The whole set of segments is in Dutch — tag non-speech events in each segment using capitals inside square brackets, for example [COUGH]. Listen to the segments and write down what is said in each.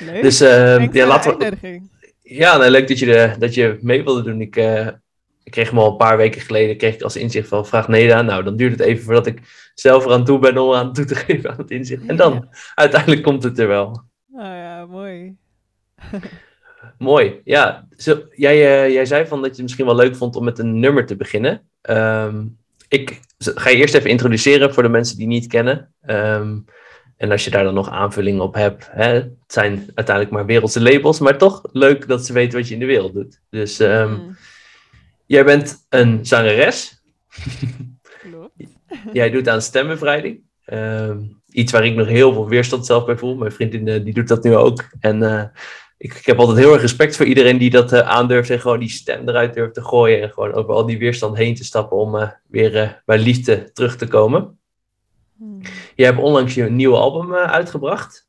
Leuk. Dus eh, Thanks ja, laten we, ja nou, leuk dat je, de, dat je mee wilde doen. Ik, eh, ik kreeg hem al een paar weken geleden kreeg ik als inzicht van vraag Neda. Nou, dan duurt het even voordat ik zelf eraan toe ben om aan toe te [LAUGHS] geven aan het inzicht. En dan, uiteindelijk komt het er wel. Oh ja, mooi. [LAUGHS] Mooi. Ja, zo, jij, eh, jij zei van dat je het misschien wel leuk vond om met een nummer te beginnen. Ehm, ik ga je eerst even introduceren voor de mensen die niet kennen. Ehm, en als je daar dan nog aanvulling op hebt. Hè, het zijn uiteindelijk maar wereldse labels, maar toch leuk dat ze weten wat je in de wereld doet. Dus ehm, Mm, jij bent een zangeres. [LAUGHS] klopt. Jij doet aan stembevrijding. Ehm, iets waar ik nog heel veel weerstand zelf bij voel. Mijn vriendin eh, die doet dat nu ook. En eh, ik, ik heb altijd heel erg respect voor iedereen die dat eh, aandurft en gewoon die stem eruit durft te gooien. En gewoon over al die weerstand heen te stappen om eh, weer bij liefde terug te komen. Je hebt onlangs je nieuwe album eh, uitgebracht.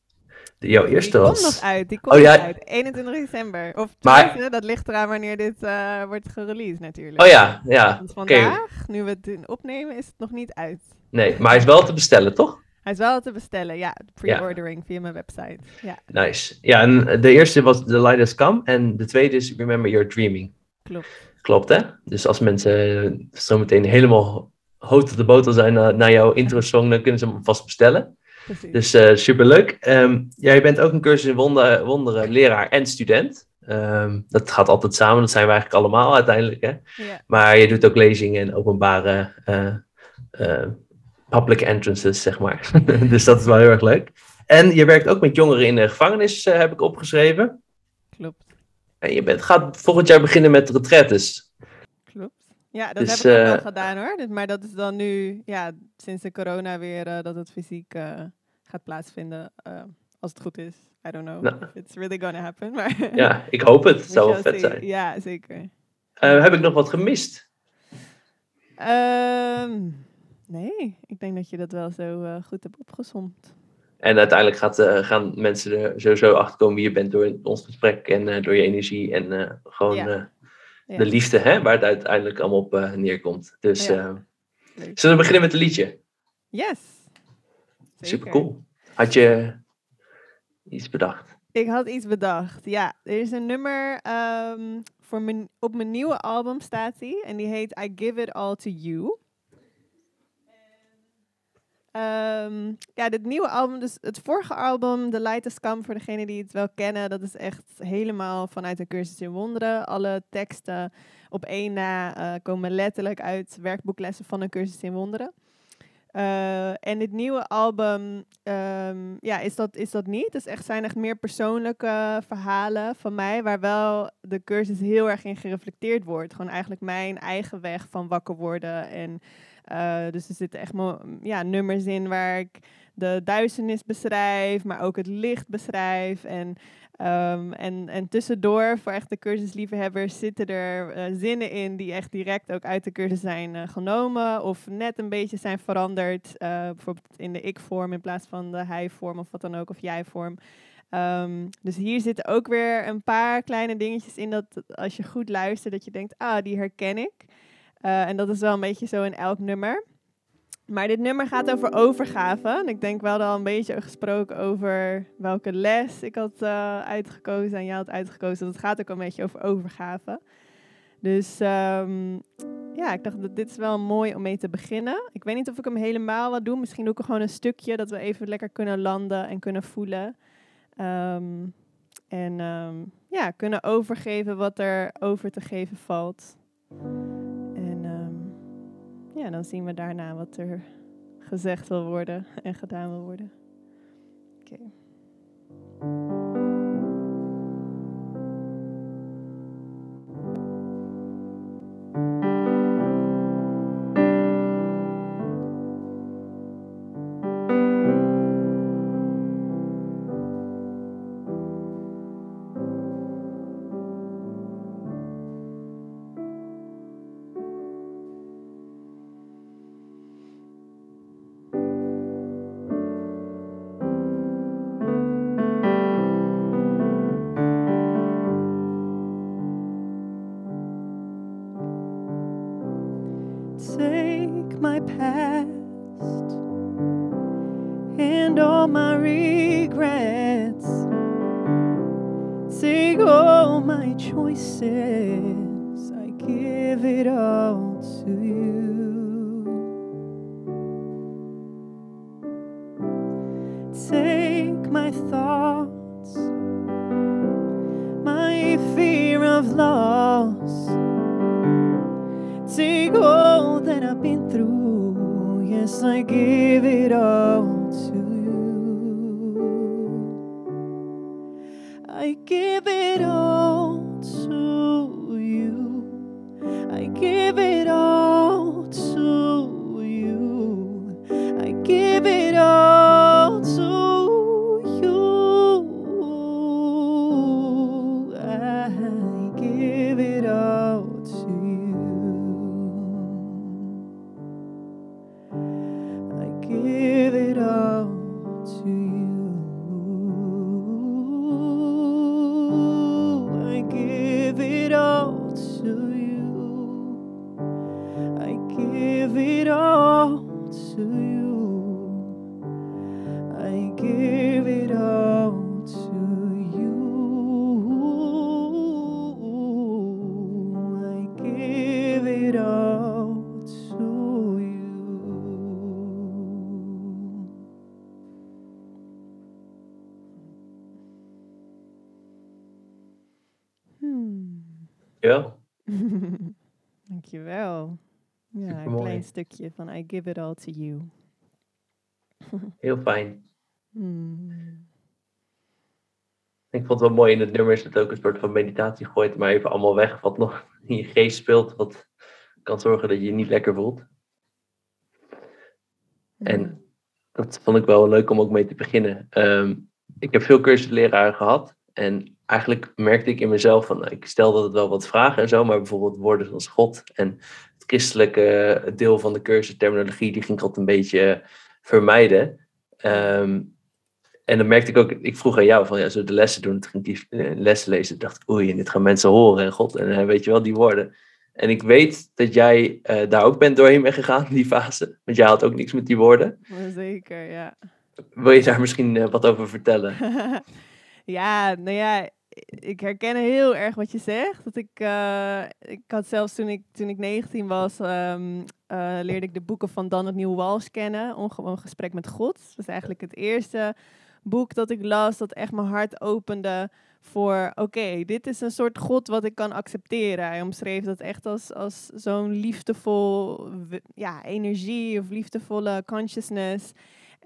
De- jouw eerste die was. komt nog uit, die komt Oh, ja. nog uit. 21 december. Of Maar- dat ligt eraan wanneer dit eh, wordt gereleased natuurlijk. Oh ja, ja. Want Oké. vandaag, nu we het opnemen, is het nog niet uit. Nee, maar hij is wel te bestellen, toch? Hij is wel te bestellen, ja. Pre-ordering via mijn website. Ja, Nice. Ja, en de eerste was The Light Has Come. En de tweede is Remember Your Dreaming. klopt. Klopt, hè? Dus als mensen eh, zo meteen helemaal hoog op de botel zijn naar, naar jouw intro-song, dan kunnen ze hem vast bestellen. Precies. Dus eh superleuk. Ehm jij bent ook een cursus in wonder, wonderen, leraar en student. Ehm, dat gaat altijd samen, dat zijn we eigenlijk allemaal uiteindelijk. Hè? ja. Maar je doet ook lezingen en openbare eh, eh, public entrances, zeg maar. [LAUGHS] dus dat is wel heel erg leuk. En je werkt ook met jongeren in de gevangenis, eh, heb ik opgeschreven. Klopt. En je bent, gaat volgend jaar beginnen met retraites. Ja, dat Dus, heb ik ook eh, wel gedaan hoor. Maar dat is dan nu, ja, sinds de corona weer, eh, dat het fysiek eh, gaat plaatsvinden. eh, als het goed is. I don't know Nou. if it's really gonna happen. Maar Ja, ik hoop het. [LAUGHS] Het zou wel vet zijn. Ja, zeker. Eh, heb ik nog wat gemist? Ehm, nee, ik denk dat je dat wel zo eh, goed hebt opgezomd. En uiteindelijk gaat, eh, gaan mensen er sowieso achter komen wie je bent door ons gesprek en eh, door je energie en eh, gewoon Ja. Ja, de liefde, hè, waar het uiteindelijk allemaal op eh, neerkomt. Dus Ja. eh, zullen we beginnen met een liedje? Yes. Super Zeker. cool. Had je iets bedacht? Ik had iets bedacht. Ja, er is een nummer ehm, voor mijn, op mijn nieuwe album staat die. En die heet I Give It All To You. Ehm, ja, dit nieuwe album, dus het vorige album, The Light Has Come, voor degenen die het wel kennen, dat is echt helemaal vanuit de cursus in wonderen. Alle teksten op één na eh, komen letterlijk uit werkboeklessen van een cursus in wonderen. Eh, en dit nieuwe album ehm, ja, is, dat, is dat niet. Het is echt, zijn echt meer persoonlijke verhalen van mij, waar wel de cursus heel erg in gereflecteerd wordt. Gewoon eigenlijk mijn eigen weg van wakker worden. En eh, dus er zitten echt mo- ja, nummers in waar ik de duisternis beschrijf, maar ook het licht beschrijf. En, ehm, en, en tussendoor, voor echt de cursusliefhebbers, zitten er eh, zinnen in die echt direct ook uit de cursus zijn eh, genomen. Of net een beetje zijn veranderd. bijvoorbeeld in de ik-vorm in plaats van de hij-vorm of wat dan ook, of jij-vorm. Ehm, dus hier zitten ook weer een paar kleine dingetjes in dat als je goed luistert, dat je denkt, ah, die herken ik. Eh, en dat is wel een beetje zo in elk nummer. Maar dit nummer gaat over overgave. En ik denk wel al een beetje gesproken over welke les ik had eh, uitgekozen en jij had uitgekozen. Dat het gaat ook een beetje over overgave. Dus ehm, ja, ik dacht dat dit is wel mooi om mee te beginnen. Ik weet niet of ik hem helemaal wat doe. Misschien doe ik gewoon een stukje dat we even lekker kunnen landen en kunnen voelen. Ehm, en ehm, ja, kunnen overgeven wat er over te geven valt. Ja, dan zien we daarna wat er gezegd wil worden en gedaan wil worden. Oké. Take all that I've been through, yes, I give it all to you. I give it all to you. I give it Dankjewel. Ja, een klein stukje van I give it all to you. [LAUGHS] heel fijn. Hmm. Ik vond het wel mooi in het nummer is het ook een soort van meditatie gooit, maar even allemaal weg wat nog [LAUGHS] in je geest speelt, wat kan zorgen dat je je niet lekker voelt. En dat vond ik wel leuk om ook mee te beginnen. Ehm, ik heb veel cursusleraren gehad. En eigenlijk merkte ik in mezelf van, ik stelde het wel wat vragen en zo, maar bijvoorbeeld woorden zoals God en het christelijke deel van de cursus, terminologie, die ging ik altijd een beetje vermijden. Ehm, en dan merkte ik ook, ik vroeg aan jou van, ja, zo de lessen doen, toen ging ik die eh, lessen lezen, dacht ik, oei, en dit gaan mensen horen en God, en eh, weet je wel, die woorden. En ik weet dat jij eh, daar ook bent doorheen bent gegaan, die fase. Want jij had ook niks met die woorden. Zeker, ja. Wil je daar misschien wat over vertellen? [LAUGHS] ja, nou ja, ik herken heel erg wat je zegt. Dat ik, eh, ik had zelfs toen ik, toen ik 19 was, ehm, eh, leerde ik de boeken van Dan het Nieuw Walsh kennen. Ongewoon gesprek met God. Dat was eigenlijk het eerste boek dat ik las dat echt mijn hart opende voor, oké, dit is een soort God wat ik kan accepteren. Hij omschreef dat echt als, als zo'n liefdevol ja, energie of liefdevolle consciousness.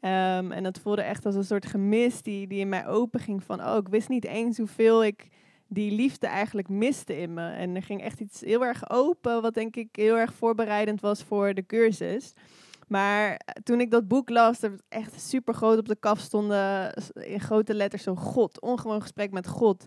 Ehm, en dat voelde echt als een soort gemis die, die in mij open ging van, oh, ik wist niet eens hoeveel ik die liefde eigenlijk miste in me. En er ging echt iets heel erg open, wat denk ik heel erg voorbereidend was voor de cursus. Maar eh, toen ik dat boek las, er echt super groot op de kaf stonden in grote letters zo God, ongewoon gesprek met God.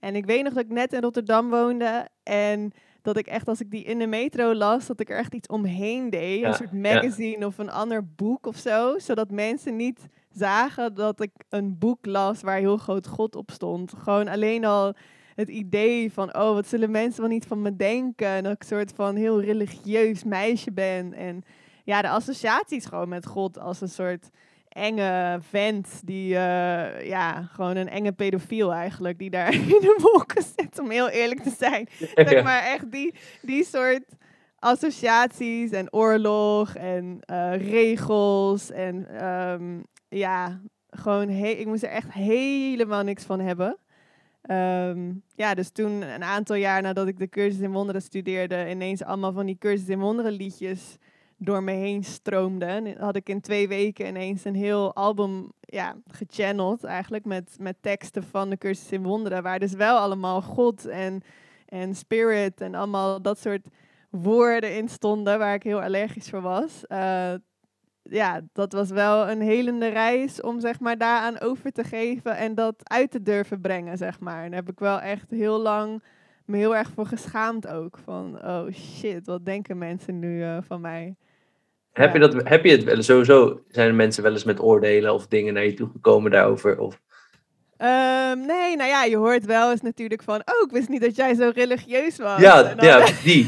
En ik weet nog dat ik net in Rotterdam woonde en dat ik echt als ik die in de metro las, dat ik er echt iets omheen deed. Ja, een soort ja. magazine of een ander boek of zo. Zodat mensen niet zagen dat ik een boek las waar heel groot God op stond. Gewoon alleen al het idee van, oh, wat zullen mensen wel niet van me denken? En dat ik een soort van heel religieus meisje ben. En ja, de associaties gewoon met God als een soort enge vent die, eh, ja, gewoon een enge pedofiel eigenlijk, die daar [LAUGHS] in de wolken zit, om heel eerlijk te zijn. [LAUGHS] Zeg maar echt die, die soort associaties en oorlog en eh, regels en ehm, ja, gewoon, ik moest er echt helemaal niks van hebben. Ehm, ja, dus toen een aantal jaar nadat ik de cursus in wonderen studeerde, ineens allemaal van die cursus in wonderen liedjes door me heen stroomden. En had ik in twee weken ineens een heel album ja, gechanneld eigenlijk met, met teksten van de cursus in wonderen, waar dus wel allemaal God en, en spirit en allemaal dat soort woorden in stonden waar ik heel allergisch voor was. Eh, ja, dat was wel een helende reis om zeg maar daaraan over te geven en dat uit te durven brengen, zeg maar. En daar heb ik wel echt heel lang me heel erg voor geschaamd ook. Van, oh shit, wat denken mensen nu eh, van mij? Heb, je dat, heb je het wel sowieso? Zijn er mensen wel eens met oordelen of dingen naar je toe gekomen daarover? Of Ehm, nee, nou ja, je hoort wel eens natuurlijk van, oh, ik wist niet dat jij zo religieus was. Ja, dan- ja [LAUGHS] die.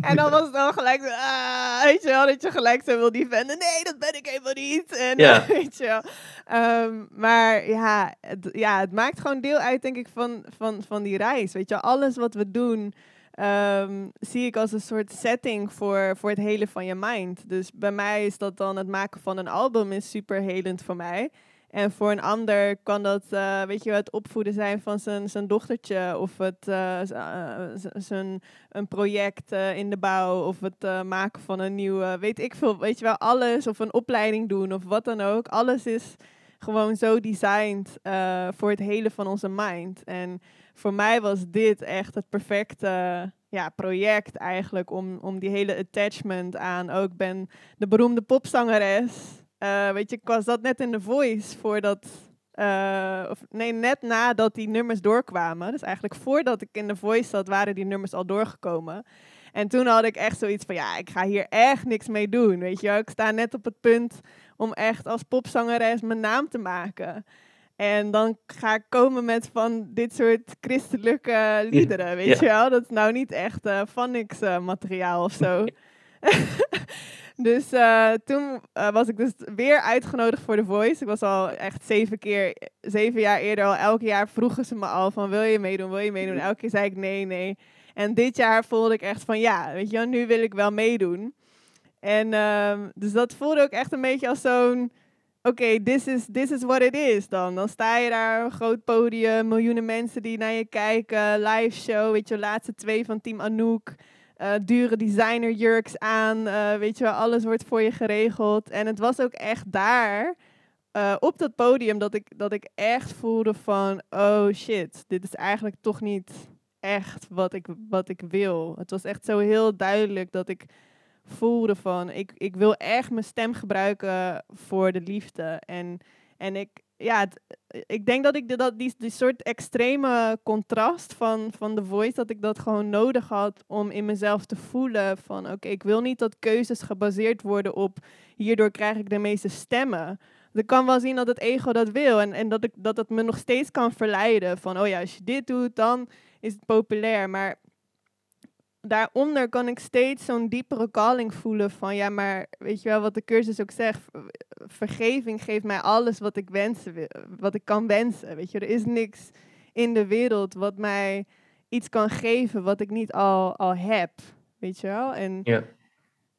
En dan was het dan gelijk, ah, weet je wel, dat je gelijk zo wil defenden. Nee, dat ben ik helemaal niet. En, Ja. [LAUGHS] weet je wel. Ehm, maar ja het, ja, het maakt gewoon deel uit, denk ik, van, van, van die reis. Weet je, alles wat we doen, ehm, zie ik als een soort setting voor, voor het helen van je mind. Dus bij mij is dat dan het maken van een album is super helend voor mij. En voor een ander kan dat, eh, weet je, het opvoeden zijn van zijn, zijn dochtertje. Of het, eh, eh, zijn, een project in de bouw. Of het maken van een nieuwe, weet ik veel, weet je wel, alles. Of een opleiding doen of wat dan ook. Alles is gewoon zo designed voor het hele van onze mind. En voor mij was dit echt het perfecte ja, project eigenlijk om, om die hele attachment aan. Ook ben de beroemde popzangeres. Eh, weet je, ik was dat net in de voice voordat. eh, of nee, net nadat die nummers doorkwamen. Dus eigenlijk voordat ik in de voice zat, waren die nummers al doorgekomen. En toen had ik echt zoiets van, ja, ik ga hier echt niks mee doen. Weet je, ik sta net op het punt om echt als popzangeres mijn naam te maken. En dan ga ik komen met van dit soort christelijke liederen, [LAUGHS] weet je wel. Dat is nou niet echt eh Phonics eh, materiaal of zo. [LAUGHS] dus eh, toen eh, was ik dus weer uitgenodigd voor The Voice. Ik was al echt zeven keer, zeven jaar eerder al. Elk jaar vroegen ze me al van wil je meedoen, wil je meedoen? Elke keer zei ik nee, nee. En dit jaar voelde ik echt van ja, weet je wel, nu wil ik wel meedoen. En ehm, dus dat voelde ook echt een beetje als zo'n oké, this, is, this is what it is dan. Dan sta je daar, een groot podium, miljoenen mensen die naar je kijken, live show, weet je, laatste twee van Team Anouk. eh, dure designerjurks aan, eh, weet je alles wordt voor je geregeld. En het was ook echt daar, eh, op dat podium, dat ik, dat ik echt voelde van, oh shit, dit is eigenlijk toch niet echt wat ik, wat ik wil. Het was echt zo heel duidelijk dat ik voelde van ik, ik wil echt mijn stem gebruiken voor de liefde. En, en ik, ja, ik denk dat ik de, dat die, die soort extreme contrast van, van The Voice, dat ik dat gewoon nodig had om in mezelf te voelen van oké, ik wil niet dat keuzes gebaseerd worden op hierdoor krijg ik de meeste stemmen. Ik kan wel zien dat het ego dat wil en, en dat, ik, dat het me nog steeds kan verleiden van oh ja, als je dit doet, dan is het populair. Maar daaronder kan ik steeds zo'n diepere calling voelen van ja, maar weet je wel wat de cursus ook zegt, vergeving geeft mij alles wat ik wensen, wi- wat ik kan wensen. Weet je, er is niks in de wereld wat mij iets kan geven wat ik niet al, al heb. Weet je wel? En Ja.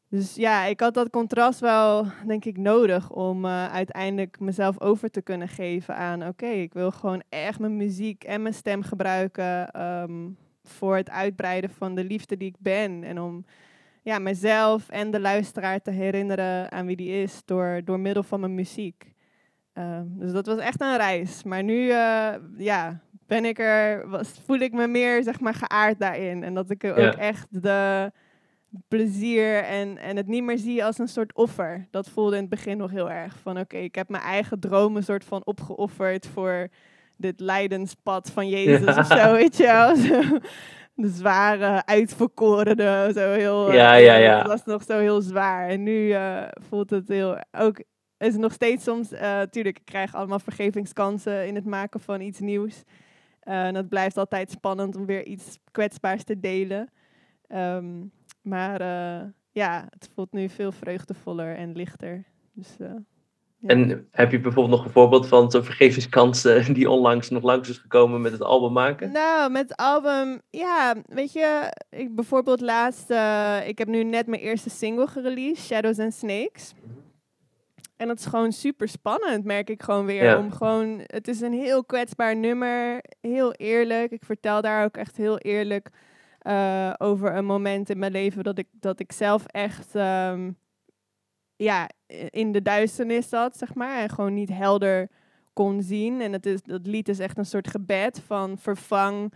dus ja, ik had dat contrast wel, denk ik, nodig om eh, uiteindelijk mezelf over te kunnen geven aan, oké, ik wil gewoon echt mijn muziek en mijn stem gebruiken ehm, voor het uitbreiden van de liefde die ik ben. En om ja, mezelf en de luisteraar te herinneren aan wie die is door, door middel van mijn muziek. Ehm, dus dat was echt een reis. Maar nu, eh, ja, ben ik er, was, voel ik me meer, zeg maar, geaard daarin. En dat ik er Ja. ook echt de plezier en, en het niet meer zie als een soort offer. Dat voelde in het begin nog heel erg. Van oké, ik heb mijn eigen dromen soort van opgeofferd voor dit lijdenspad van [LAUGHS] Jezus Ja. of zo, weet je wel. De zware, uitverkorene, zo heel... eh, Ja, ja, ja. Het was nog zo heel zwaar. En nu eh, voelt het heel... Ook is het nog steeds soms... eh tuurlijk, ik krijg allemaal vergevingskansen in het maken van iets nieuws. En het blijft altijd spannend om weer iets kwetsbaars te delen. Ehm, maar ja, het voelt nu veel vreugdevoller en lichter. Dus. En heb je bijvoorbeeld nog een voorbeeld van zo'n vergevingskans [LAUGHS] die onlangs nog langs is gekomen met het album maken? Nou, met het album, ja, weet je, ik bijvoorbeeld laatst, eh, ik heb nu net mijn eerste single gereleased, Shadows and Snakes. En dat is gewoon super spannend, merk ik gewoon weer. Ja. Om gewoon, het is een heel kwetsbaar nummer, heel eerlijk. Ik vertel daar ook echt heel eerlijk eh, over een moment in mijn leven dat ik, dat ik zelf echt ehm, ja, in de duisternis zat, zeg maar. En gewoon niet helder kon zien. En het is, dat lied is echt een soort gebed van vervang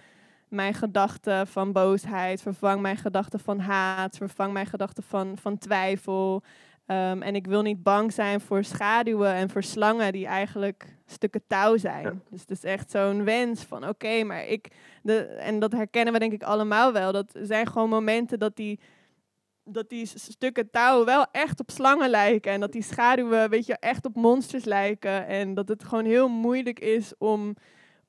mijn gedachten van boosheid, vervang mijn gedachten van haat, vervang mijn gedachten van, van twijfel. Ehm, en ik wil niet bang zijn voor schaduwen en voor slangen die eigenlijk stukken touw zijn. Ja. Dus het is echt zo'n wens van oké, maar ik... De, en dat herkennen we denk ik allemaal wel. Dat zijn gewoon momenten dat die, dat die stukken touw wel echt op slangen lijken. En dat die schaduwen, weet je, echt op monsters lijken. En dat het gewoon heel moeilijk is om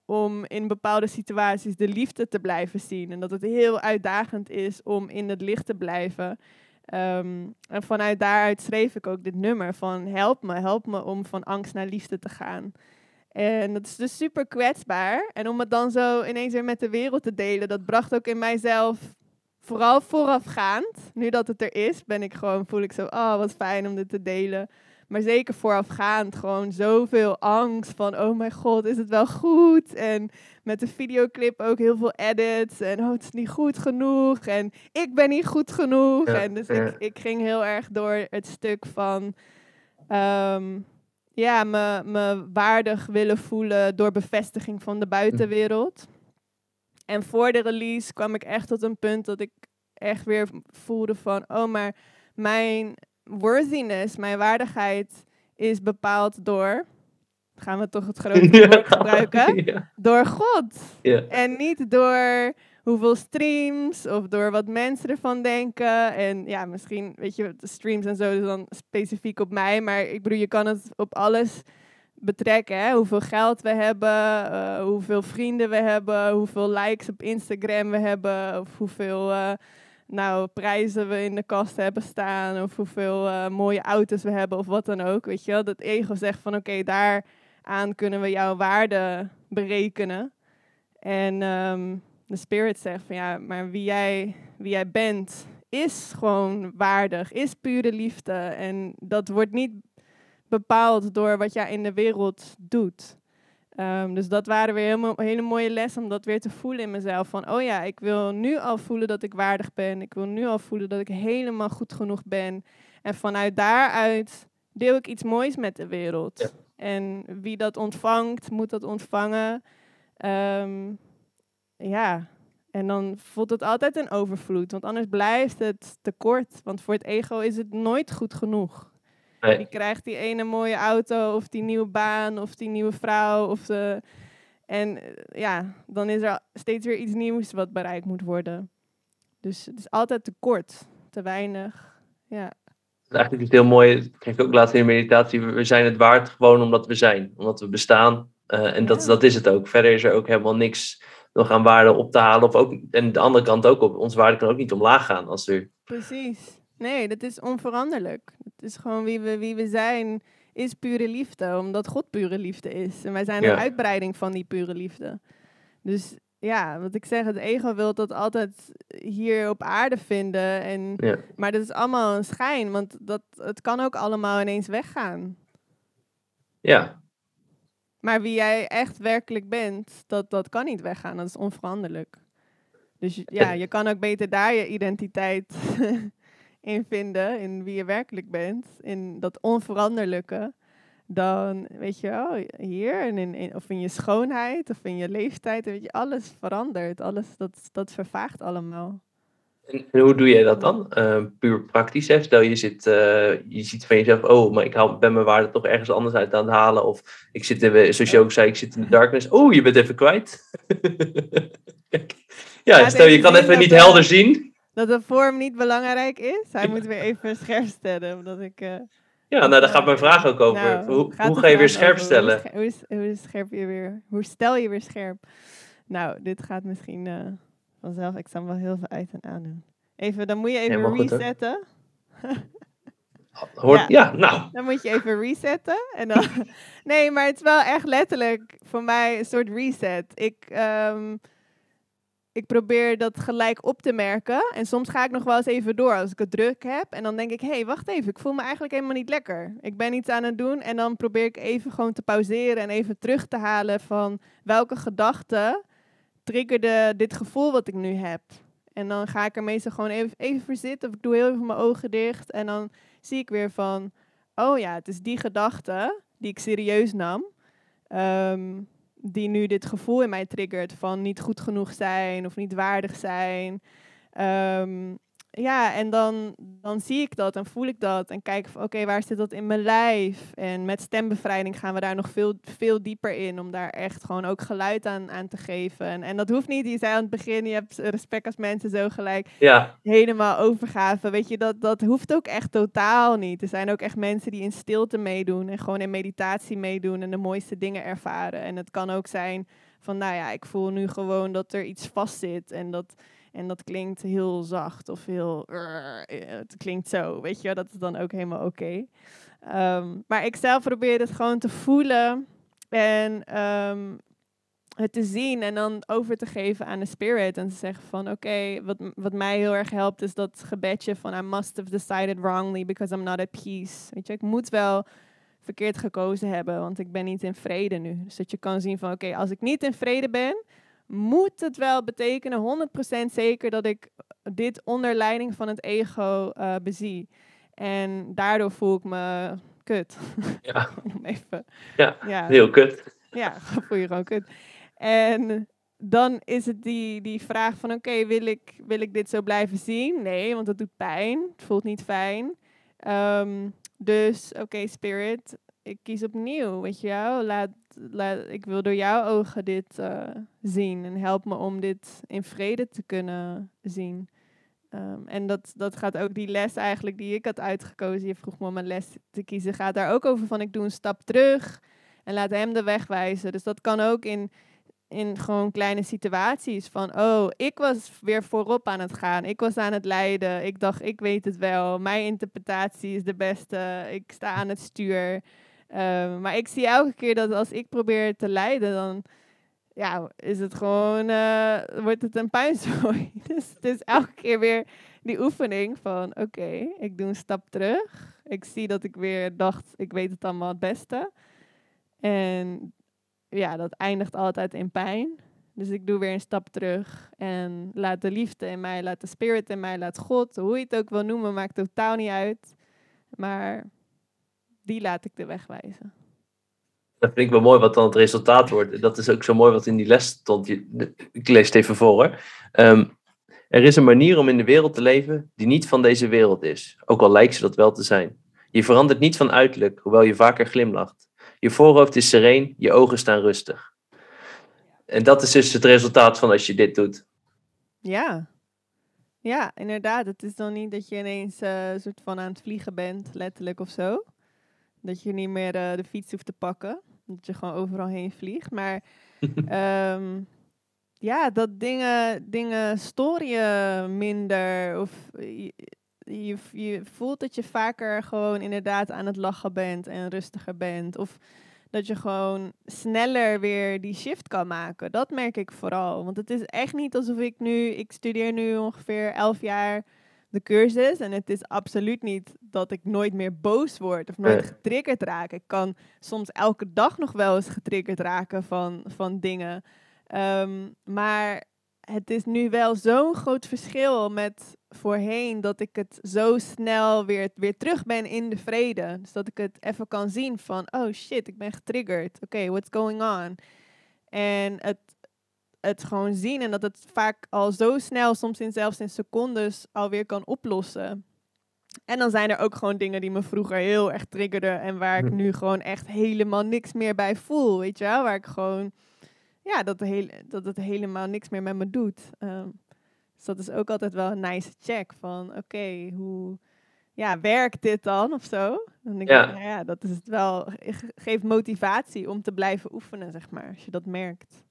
om in bepaalde situaties de liefde te blijven zien. En dat het heel uitdagend is om in het licht te blijven. Ehm, en vanuit daaruit schreef ik ook dit nummer van help me, help me om van angst naar liefde te gaan. En dat is dus super kwetsbaar. En om het dan zo ineens weer met de wereld te delen, dat bracht ook in mijzelf, vooral voorafgaand, nu dat het er is, ben ik gewoon, voel ik zo, oh wat fijn om dit te delen. Maar zeker voorafgaand gewoon zoveel angst van, oh mijn god, is het wel goed? En met de videoclip ook heel veel edits. En oh, het is niet goed genoeg. En ik ben niet goed genoeg. en dus ik, ik ging heel erg door het stuk van, ehm, ja, me, me waardig willen voelen door bevestiging van de buitenwereld. En voor de release kwam ik echt tot een punt dat ik echt weer voelde van, oh, maar mijn worthiness, mijn waardigheid, is bepaald door. Gaan we toch het grote [LAUGHS] woord gebruiken? Door God. En niet door hoeveel streams of door wat mensen ervan denken. En ja, misschien, weet je, de streams en zo is dan specifiek op mij. Maar ik bedoel, je kan het op alles betrekken. Hè? Hoeveel geld we hebben, uh, hoeveel vrienden we hebben, hoeveel likes op Instagram we hebben, of hoeveel uh, nou, prijzen we in de kast hebben staan, of hoeveel uh, mooie auto's we hebben, of wat dan ook. Weet je wel? Dat ego zegt van oké, daar aan kunnen we jouw waarde berekenen. En um, de spirit zegt van ja, maar wie jij, wie jij bent, is gewoon waardig, is pure liefde. En dat wordt niet bepaald door wat jij in de wereld doet. Um, dus dat waren weer helemaal, hele mooie les om dat weer te voelen in mezelf. Van, oh ja, ik wil nu al voelen dat ik waardig ben. Ik wil nu al voelen dat ik helemaal goed genoeg ben. En vanuit daaruit deel ik iets moois met de wereld. En wie dat ontvangt, moet dat ontvangen. Um, ja, en dan voelt het altijd een overvloed. Want anders blijft het tekort. Want voor het ego is het nooit goed genoeg. Nee. Je krijgt die ene mooie auto, of die nieuwe baan, of die nieuwe vrouw. Of de... En eh, ja, dan is er steeds weer iets nieuws wat bereikt moet worden. Dus het is altijd tekort, te weinig. Ja. Eigenlijk is het heel mooi, dat kreeg ik ook laatst in de meditatie. We zijn het waard gewoon omdat we zijn, omdat we bestaan. Uh, en dat, dat is het ook. Verder is er ook helemaal niks nog aan waarde op te halen. Of ook, en de andere kant ook op. Onze waarde kan ook niet omlaag gaan als er. Precies. Nee, dat is onveranderlijk. Het is gewoon wie we, wie we zijn, is pure liefde, omdat God pure liefde is. En wij zijn een uitbreiding van die pure liefde. Dus ja, wat ik zeg, het ego wil dat altijd hier op aarde vinden. En, Maar dat is allemaal een schijn, want dat, het kan ook allemaal ineens weggaan. Ja. Maar wie jij echt werkelijk bent, dat, dat kan niet weggaan. Dat is onveranderlijk. Dus ja, je kan ook beter daar je identiteit in vinden, in wie je werkelijk bent, in dat onveranderlijke, dan weet je wel, hier, en in, of in je schoonheid, of in je leeftijd, weet je, alles verandert, alles, dat, dat vervaagt allemaal. En, hoe doe jij dat dan? Uh, puur praktisch, hè? Stel je, zit, uh, je ziet van jezelf, oh, maar ik haal, ben mijn waarde toch ergens anders uit aan het halen, of ik zit, in, zoals je ook zei, ik zit in de darkness, oh, je bent even kwijt. [LAUGHS] ja, stel je kan even niet helder zien dat de vorm niet belangrijk is. Hij moet weer even scherp stellen, omdat ik... Uh, ja, nou daar gaat mijn vraag ook over. Nou, hoe, hoe ga je weer scherp stellen? Hoe, is, hoe, scherp je weer, hoe stel je weer scherp? Nou, dit gaat misschien uh, vanzelf. Ik zal wel heel veel uit en aan doen. Even, dan moet je even resetten. [LAUGHS] Hoort, ja. ja. nou. Dan moet je even resetten. En dan, [LAUGHS] nee, maar het is wel echt letterlijk voor mij een soort reset. Ik... Um, ik probeer dat gelijk op te merken. En soms ga ik nog wel eens even door als ik het druk heb. En dan denk ik, hé, hey, wacht even, ik voel me eigenlijk helemaal niet lekker. Ik ben iets aan het doen. En dan probeer ik even gewoon te pauzeren en even terug te halen van welke gedachte triggerde dit gevoel wat ik nu heb. En dan ga ik er meestal gewoon even, even voor zitten. Of ik doe heel even mijn ogen dicht. En dan zie ik weer van, oh ja, het is die gedachte die ik serieus nam. Um, die nu dit gevoel in mij triggert van niet goed genoeg zijn of niet waardig zijn. Ehm, ja, en dan, dan zie ik dat en voel ik dat en kijk van oké, waar zit dat in mijn lijf? En met stembevrijding gaan we daar nog veel, veel dieper in om daar echt gewoon ook geluid aan, aan te geven. En, en dat hoeft niet, je zei aan het begin, je hebt respect als mensen zo gelijk ja. helemaal overgaven. Weet je, dat, dat hoeft ook echt totaal niet. Er zijn ook echt mensen die in stilte meedoen en gewoon in meditatie meedoen en de mooiste dingen ervaren. En het kan ook zijn Van nou ja, ik voel nu gewoon dat er iets vast zit en dat, en dat klinkt heel zacht of heel, het klinkt zo, weet je, dat is dan ook helemaal oké. Ehm, maar ik zelf probeer het gewoon te voelen en ehm, het te zien en dan over te geven aan de spirit. En te zeggen van oké, wat, wat mij heel erg helpt is dat gebedje van I must have decided wrongly because I'm not at peace. Weet je, ik moet wel verkeerd gekozen hebben, want ik ben niet in vrede nu. Dus dat je kan zien van oké, als ik niet in vrede ben, moet het wel betekenen 100% zeker dat ik dit onder leiding van het ego uh, bezie. En daardoor voel ik me kut. Ja. [LAUGHS] Even. Ja, ja, heel kut. Ja, [LAUGHS] voel je gewoon kut. En dan is het die, die vraag van oké, wil, ik, wil ik dit zo blijven zien? Nee, want dat doet pijn. Het voelt niet fijn. Ehm, dus oké, spirit, ik kies opnieuw, weet je wel. Laat, laat, ik wil door jouw ogen dit uh, zien en help me om dit in vrede te kunnen zien. Um, en dat, dat gaat ook die les eigenlijk die ik had uitgekozen. Je vroeg me om een les te kiezen. Gaat daar ook over van ik doe een stap terug en laat hem de weg wijzen. Dus dat kan ook in in gewoon kleine situaties. Van, oh, ik was weer voorop aan het gaan. Ik was aan het leiden. Ik dacht, ik weet het wel. Mijn interpretatie is de beste. Ik sta aan het stuur. Ehm, maar ik zie elke keer dat als ik probeer te leiden, dan ja, is het gewoon, uh, wordt het een puinzooi. [LAUGHS] dus het is elke keer weer die oefening van, oké, ik doe een stap terug. Ik zie dat ik weer dacht, ik weet het allemaal het beste. En ja, dat eindigt altijd in pijn. Dus ik doe weer een stap terug en laat de liefde in mij, laat de spirit in mij, laat God, hoe je het ook wil noemen, maakt totaal niet uit. Maar die laat ik de weg wijzen. Dat vind ik wel mooi wat dan het resultaat wordt. Dat is ook zo mooi wat in die les stond. Ik lees het even voor. Hoor. Ehm, er is een manier om in de wereld te leven die niet van deze wereld is, ook al lijkt ze dat wel te zijn. Je verandert niet van uiterlijk, hoewel je vaker glimlacht. Je voorhoofd is sereen, je ogen staan rustig. En dat is dus het resultaat van als je dit doet. Ja, ja, inderdaad. Het is dan niet dat je ineens uh, soort van aan het vliegen bent, letterlijk of zo. Dat je niet meer uh, de fiets hoeft te pakken. Dat je gewoon overal heen vliegt. Maar um, [LAUGHS] ja, dat dingen, dingen storen je minder. Of je, je voelt dat je vaker gewoon inderdaad aan het lachen bent en rustiger bent. Of dat je gewoon sneller weer die shift kan maken. Dat merk ik vooral. Want het is echt niet alsof ik nu, ik studeer nu ongeveer elf jaar de cursus. En het is absoluut niet dat ik nooit meer boos word of nooit getriggerd raak. Ik kan soms elke dag nog wel eens getriggerd raken van, van dingen. Ehm, maar het is nu wel zo'n groot verschil met voorheen dat ik het zo snel weer, weer terug ben in de vrede. Dus dat ik het even kan zien van, oh shit, ik ben getriggerd. Oké, what's going on? En het, het gewoon zien en dat het vaak al zo snel, soms in zelfs in secondes, alweer kan oplossen. En dan zijn er ook gewoon dingen die me vroeger heel erg triggerden en waar ik nu gewoon echt helemaal niks meer bij voel, weet je wel? Waar ik gewoon ja, dat, heel, dat het helemaal niks meer met me doet. Um, dus dat is ook altijd wel een nice check van, oké, hoe ja, werkt dit dan of zo? Dan denk ja. ik, nou ja, dat is het wel, geeft motivatie om te blijven oefenen, zeg maar, als je dat merkt.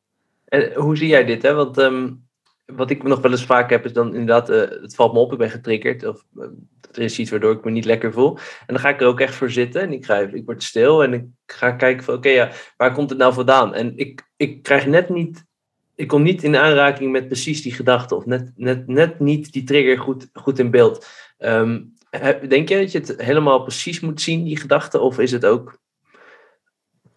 En hoe zie jij dit, hè? Want um, wat ik nog wel eens vaak heb, is dan inderdaad, uh, het valt me op, ik ben getriggerd. Of uh, er is iets waardoor ik me niet lekker voel. En dan ga ik er ook echt voor zitten en ik, ga ik word stil en ik ga kijken van, oké, ja, waar komt het nou vandaan? En ik, ik krijg net niet, ik kom niet in aanraking met precies die gedachte of net, net, net niet die trigger goed, goed in beeld. Um, denk je dat je het helemaal precies moet zien, die gedachte? Of is het ook,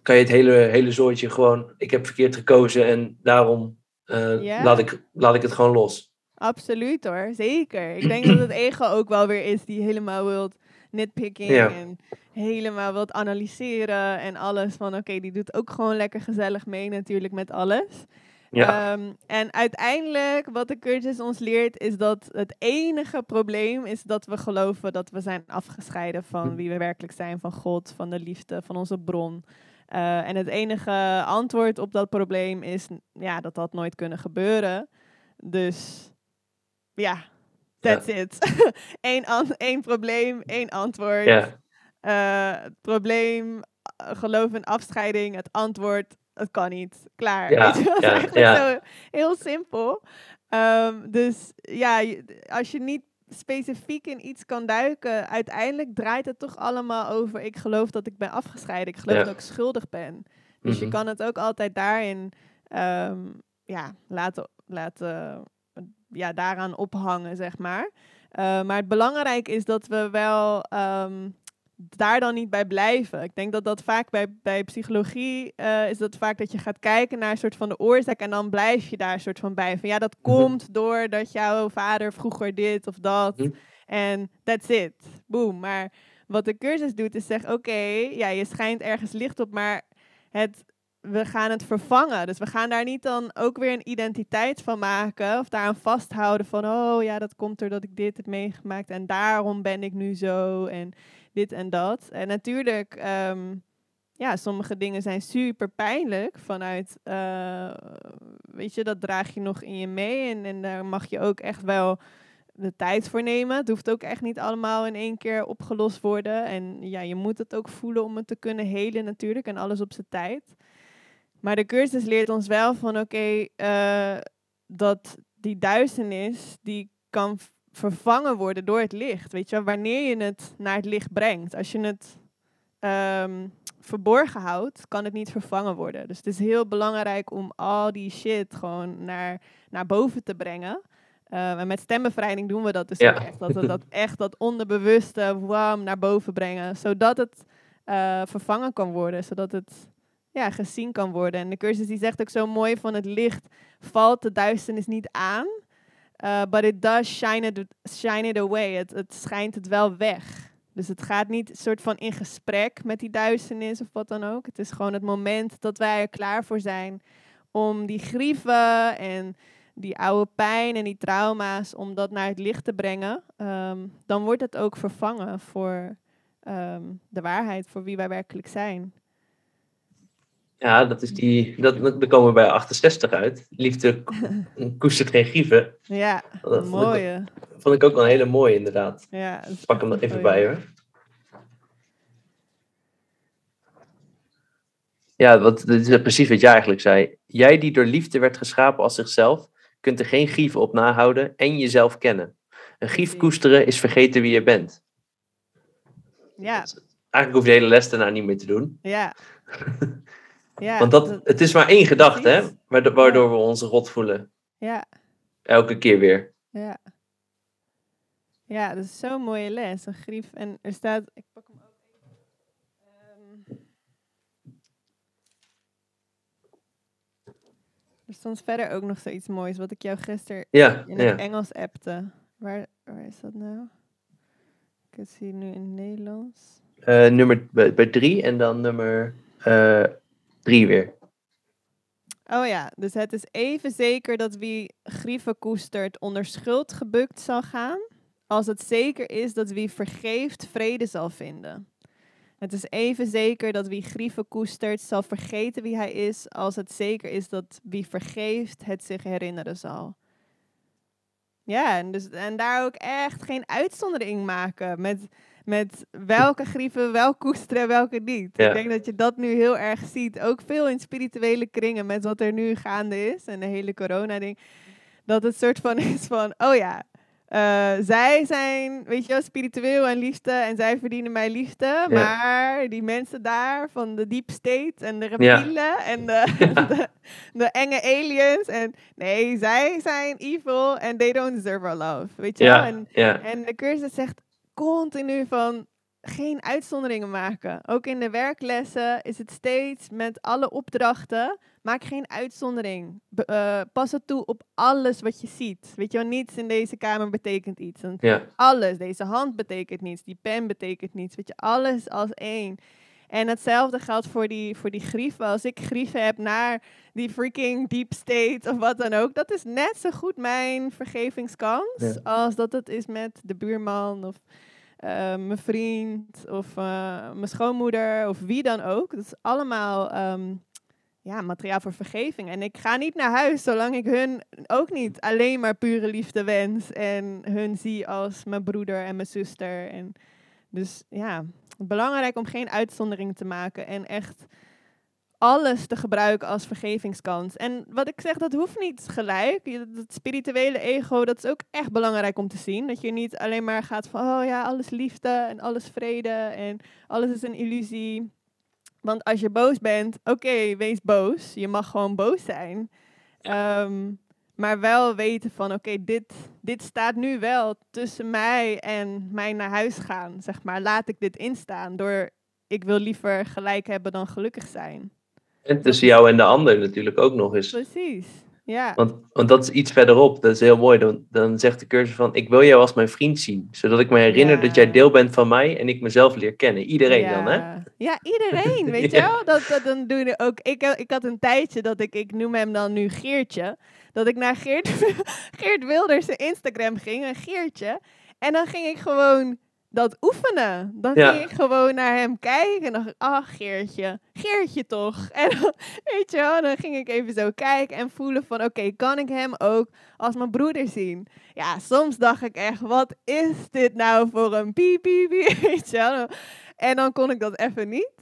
kan je het hele, hele zooitje gewoon, ik heb verkeerd gekozen en daarom uh, laat, ik, laat ik het gewoon los. Absoluut hoor, zeker. Ik denk dat het ego ook wel weer is die helemaal wilt nitpicking en helemaal wilt analyseren en alles van oké, die doet ook gewoon lekker gezellig mee natuurlijk met alles. Ja. Um, en uiteindelijk, wat de cursus ons leert, is dat het enige probleem is dat we geloven dat we zijn afgescheiden van hm. wie we werkelijk zijn, van God, van de liefde, van onze bron. Uh, en het enige antwoord op dat probleem is ja, dat dat nooit kunnen gebeuren. Dus ja, that's it. [LAUGHS] Eén, één probleem, één antwoord. Ja. Uh, het probleem, uh, geloof in afscheiding. Het antwoord, het kan niet. Klaar. Ja, Weet je, dat is ja, eigenlijk ja. zo heel simpel. Ehm, dus ja, als je niet specifiek in iets kan duiken, uiteindelijk draait het toch allemaal over. Ik geloof dat ik ben afgescheiden. Ik geloof Ja. dat ik schuldig ben. Dus je Mhm. kan het ook altijd daarin ehm, ja, laten, laten ja, daaraan ophangen, zeg maar. Eh, maar het belangrijke is dat we wel ehm, daar dan niet bij blijven. Ik denk dat dat vaak bij, bij psychologie eh, is dat vaak dat je gaat kijken naar een soort van de oorzaak en dan blijf je daar een soort van bij. Van ja, dat Mhm. komt doordat jouw vader vroeger dit of dat. Mhm. En that's it. Boom. Maar wat de cursus doet is zeggen, oké, ja, je schijnt ergens licht op, maar het, we gaan het vervangen. Dus we gaan daar niet dan ook weer een identiteit van maken of daaraan vasthouden van, oh ja, dat komt doordat ik dit heb meegemaakt en daarom ben ik nu zo en dit en dat. En natuurlijk, ehm, ja, sommige dingen zijn super pijnlijk vanuit, eh, weet je, dat draag je nog in je mee en, en daar mag je ook echt wel de tijd voor nemen. Het hoeft ook echt niet allemaal in één keer opgelost worden. En ja, je moet het ook voelen om het te kunnen helen natuurlijk. En alles op zijn tijd. Maar de cursus leert ons wel van oké, eh, dat die duisternis, die kan vervangen worden door het licht. Weet je wanneer je het naar het licht brengt. Als je het ehm, verborgen houdt, kan het niet vervangen worden. Dus het is heel belangrijk om al die shit gewoon naar, naar boven te brengen. Uh, en met stembevrijding doen we dat dus Ja. echt. Dat we dat [LAUGHS] echt dat onderbewuste wam naar boven brengen. Zodat het uh, vervangen kan worden. Zodat het ja, gezien kan worden. En de cursus die zegt ook zo mooi van het licht valt de duisternis niet aan. Uh, but it does shine it, shine it away. Het, het schijnt het wel weg. Dus het gaat niet soort van in gesprek met die duisternis of wat dan ook. Het is gewoon het moment dat wij er klaar voor zijn om die grieven en die oude pijn en die trauma's, om dat naar het licht te brengen, um, dan wordt het ook vervangen voor um, de waarheid, voor wie wij werkelijk zijn. Ja, dat is die, dat, dan komen we bij 68 uit. Liefde [LAUGHS] koestert geen grieven. Ja, dat mooie. Vond ik, vond ik ook wel een hele mooie, inderdaad. Ja, Pak hem er even bij hoor. Ja, wat, dit is precies wat jij eigenlijk zei. Jij die door liefde werd geschapen als zichzelf, kunt er geen grieven op nahouden en jezelf kennen. Een grief koesteren is vergeten wie je bent. Ja. Eigenlijk hoef je de hele les daarna niet meer te doen. Ja. [LAUGHS] ja Want dat, het is maar één gedachte, hè, waardoor, we ons rot voelen. Ja. Elke keer weer. Ja. Ja, dat is zo'n mooie les. Een grief. En er staat, ik pak hem ook even. Um, er stond verder ook nog zoiets moois, wat ik jou gisteren ja, in ja. het Engels appte. Waar, waar is dat nou? Ik zie nu in het Nederlands. Uh, nummer bij, bij, drie en dan nummer uh, drie weer. Oh ja, dus het is even zeker dat wie grieven koestert onder schuld gebukt zal gaan, als het zeker is dat wie vergeeft vrede zal vinden. Het is even zeker dat wie grieven koestert zal vergeten wie hij is, als het zeker is dat wie vergeeft het zich herinneren zal. Ja, en, dus, en daar ook echt geen uitzondering maken met, met welke grieven wel koesteren en welke niet. Ja. Ik denk dat je dat nu heel erg ziet, ook veel in spirituele kringen met wat er nu gaande is en de hele corona-ding. Dat het soort van [LAUGHS] is van, oh ja, uh, zij zijn, weet je wel, spiritueel en liefde en zij verdienen mij liefde. Ja. Maar die mensen daar van de deep state en de reptielen ja. en de, [LAUGHS] ja. [LAUGHS] de, de, enge aliens. En nee, zij zijn evil en they don't deserve our love. Weet je wel? En, en de cursus zegt continu van geen uitzonderingen maken. Ook in de werklessen is het steeds met alle opdrachten. Maak geen uitzondering. Be uh, pas het toe op alles wat je ziet. Weet je wel, niets in deze kamer betekent iets. Ja. Alles, deze hand betekent niets, die pen betekent niets. Weet je, alles als één. En hetzelfde geldt voor die, voor die grieven. Als ik grieven heb naar die freaking deep state of wat dan ook, dat is net zo goed mijn vergevingskans Ja. als dat het is met de buurman of uh, mijn vriend of uh, mijn schoonmoeder of wie dan ook. Dat is allemaal um, ja, materiaal voor vergeving. En ik ga niet naar huis zolang ik hun ook niet alleen maar pure liefde wens en hun zie als mijn broeder en mijn zuster. En dus ja, belangrijk om geen uitzondering te maken en echt alles te gebruiken als vergevingskans. En wat ik zeg, dat hoeft niet gelijk. Het spirituele ego, dat is ook echt belangrijk om te zien. Dat je niet alleen maar gaat van, oh ja, alles liefde en alles vrede en alles is een illusie. Want als je boos bent, oké, wees boos. Je mag gewoon boos zijn. Ehm, maar wel weten van, oké, dit, dit staat nu wel tussen mij en mij naar huis gaan. Zeg maar, laat ik dit instaan door, ik wil liever gelijk hebben dan gelukkig zijn. En tussen jou en de ander natuurlijk ook nog eens. Precies, ja. Want, want dat is iets verderop, dat is heel mooi. Dan, dan zegt de cursus van, ik wil jou als mijn vriend zien. Zodat ik me herinner Ja. dat jij deel bent van mij en ik mezelf leer kennen. Iedereen ja. dan, hè? Ja, iedereen, [LAUGHS] weet Ja. je wel? Dat, dat, dan doe je ook. Ik, ik had een tijdje dat ik, ik noem hem dan nu Geertje, dat ik naar Geert, [LAUGHS] Geert Wilders Instagram ging, een Geertje. En dan ging ik gewoon dat oefenen. Dan Ja. ging ik gewoon naar hem kijken en dacht ik, ach Geertje, Geertje toch. [LAUGHS] En dan, weet je wel, dan ging ik even zo kijken en voelen van, oké, kan ik hem ook als mijn broeder zien? Ja, soms dacht ik echt, wat is dit nou voor een piep, piep, piep, [LAUGHS] weet je wel? En dan kon ik dat even niet.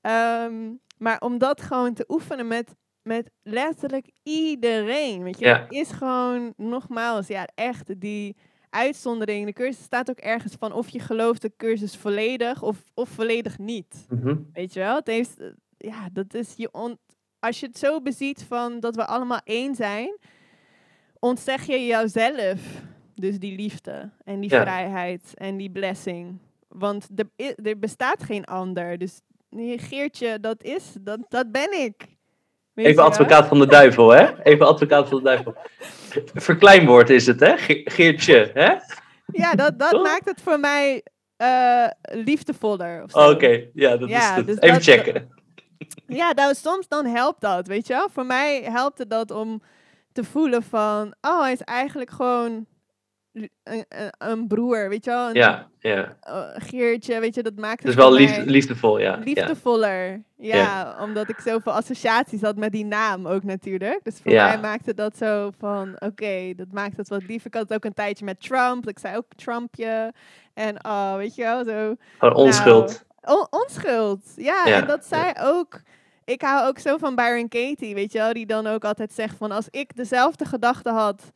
Ehm, maar om dat gewoon te oefenen met, met letterlijk iedereen. Weet je, Ja. is gewoon, nogmaals, ja, echt die uitzondering. De cursus staat ook ergens van of je gelooft de cursus volledig of, of volledig niet. Mhm. Weet je wel? Het heeft, eh, ja, dat is je on, als je het zo beziet van dat we allemaal één zijn, ontzeg je jouzelf dus die liefde en die Ja. vrijheid en die blessing. Want er, er bestaat geen ander. Dus nee, Geertje, dat is, dat, dat ben ik. Even advocaat van de duivel, hè? Even advocaat van de duivel. Verkleinwoord is het, hè? Ge- Geertje, hè? Ja, dat, dat Toch? maakt het voor mij eh, liefdevoller. zo. Oké, ja, dat Ja, is het. dus Even dat- checken. Ja, nou, soms dan helpt dat, weet je wel. Voor mij helpt het dat om te voelen van... Oh, hij is eigenlijk gewoon een, een, een broer, weet je wel. Een, Ja, ja. eh, Geertje, weet je, dat maakt Het is het wel lief, liefdevol, ja. ja. liefdevoller. Ja, omdat ik zoveel associaties had met die naam ook natuurlijk. Dus voor Ja. mij maakte dat zo van... Oké, dat maakt het wat lief. Ik had het ook een tijdje met Trump. Ik zei ook Trumpje. En oh, weet je wel, zo... Gewoon onschuld. On- onschuld, ja, Ja, En dat zij ook... Ik hou ook zo van Byron Katie, weet je wel. Die dan ook altijd zegt van... Als ik dezelfde gedachten had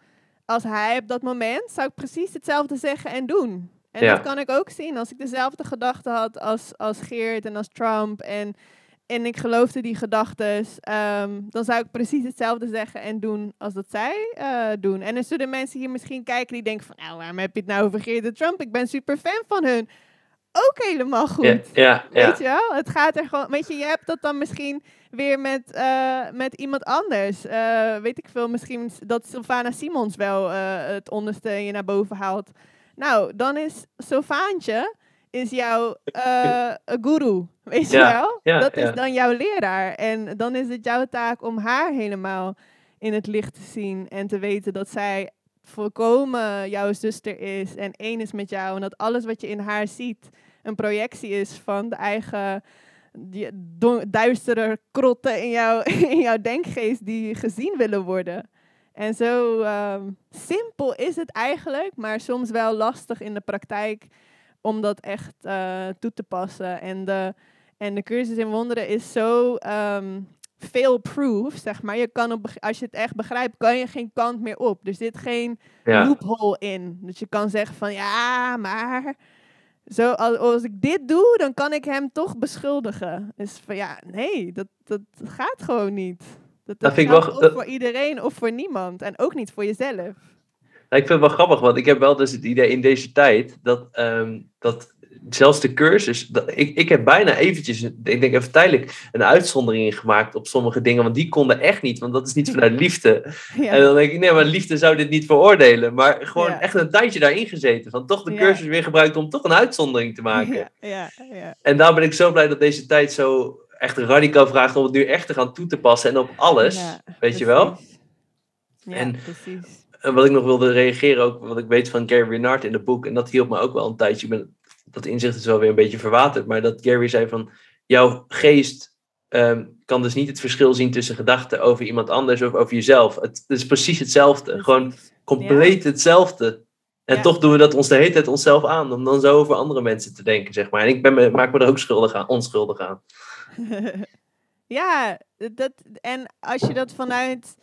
als hij op dat moment... Zou ik precies hetzelfde zeggen en doen. En Ja. dat kan ik ook zien. Als ik dezelfde gedachten had als, als Geert en als Trump... En, en ik geloofde die gedachten... ehm, dan zou ik precies hetzelfde zeggen en doen als dat zij eh, doen. En er zullen mensen hier misschien kijken die denken van... Nou, waarom heb je het nou over Geert en Trump? Ik ben super fan van hun. Ook helemaal goed. Ja, ja, ja. Weet je wel? Het gaat er gewoon. Weet je, je hebt dat dan misschien weer met, eh, met iemand anders. Eh, weet ik veel, misschien dat Sylvana Simons wel eh, het onderste je naar boven haalt. Nou, dan is Sylvaantje is jouw guru. Weet je Ja, wel? ja, dat is dan jouw leraar. En dan is het jouw taak om haar helemaal in het licht te zien. En te weten dat zij volkomen jouw zuster is. En één is met jou. En dat alles wat je in haar ziet een projectie is van de eigen die duistere krotten in, jou, [LAUGHS] in jouw denkgeest die gezien willen worden. En zo ehm, simpel is het eigenlijk, maar soms wel lastig in de praktijk om dat echt eh, toe te passen. En de, en de cursus in wonderen is zo ehm fail-proof, zeg maar. Je kan op, als je het echt begrijpt, kan je geen kant meer op. Er zit geen ja. loophole in. Dus je kan zeggen van ja, maar zo, als, als ik dit doe, dan kan ik hem toch beschuldigen. Dus van ja, nee, dat, dat, gaat gewoon niet. Dat, dat vind ik wel geldt ge- of dat- voor iedereen of voor niemand. En ook niet voor jezelf. Nou, ik vind het wel grappig, want ik heb wel dus het idee in deze tijd dat, ehm, dat zelfs de cursus, dat, ik, ik heb bijna eventjes, ik denk even tijdelijk, een uitzondering in gemaakt op sommige dingen, want die konden echt niet, want dat is niet vanuit liefde. [LAUGHS] Ja. En dan denk ik, nee, maar liefde zou dit niet veroordelen, maar gewoon Ja. echt een tijdje daarin gezeten, van toch de Ja. cursus weer gebruikt om toch een uitzondering te maken. ja, ja, ja. En daar ben ik zo blij dat deze tijd zo echt radicaal vraagt om het nu echt te gaan toe te passen en op alles, weet je wel? En- precies. En wat ik nog wilde reageren, ook wat ik weet van Gary Renard in het boek, en dat hielp me ook wel een tijdje. Ik ben, dat inzicht is wel weer een beetje verwaterd, maar dat Gary zei van, jouw geest ehm, kan dus niet het verschil zien tussen gedachten over iemand anders of over jezelf. Het, het is precies hetzelfde, gewoon compleet hetzelfde. En Ja. toch doen we dat ons de hele tijd onszelf aan, om dan zo over andere mensen te denken, zeg maar. En ik ben me, maak me er ook schuldig aan, onschuldig aan. [LAUGHS] Ja, dat, en als je dat vanuit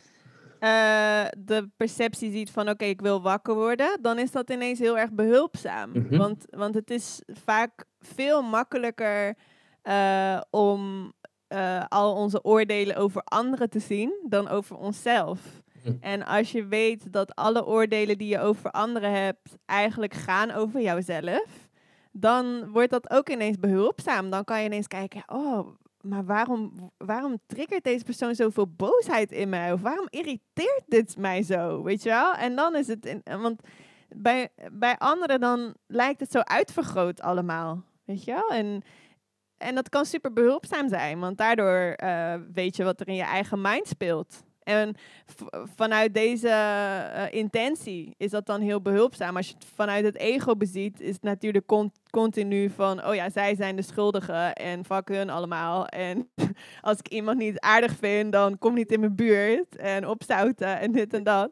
uh, de perceptie ziet van oké, ik wil wakker worden, dan is dat ineens heel erg behulpzaam. Mhm. want, want het is vaak veel makkelijker uh, om uh, al onze oordelen over anderen te zien dan over onszelf. Hm. En als je weet dat alle oordelen die je over anderen hebt eigenlijk gaan over jouzelf, dan wordt dat ook ineens behulpzaam. Dan kan je ineens kijken, oh, maar waarom, waarom triggert deze persoon zoveel boosheid in mij? Of waarom irriteert dit mij zo? Weet je wel? En dan is het, want bij, bij anderen dan lijkt het zo uitvergroot allemaal. Weet je wel? En, en dat kan super behulpzaam zijn, want daardoor uh, weet je wat er in je eigen mind speelt. En vanuit deze uh, intentie is dat dan heel behulpzaam. Als je het vanuit het ego beziet, is het natuurlijk continu van, oh ja, zij zijn de schuldigen en fuck hun allemaal. En [LAUGHS] als ik iemand niet aardig vind, dan kom niet in mijn buurt en opzouten en dit en dat.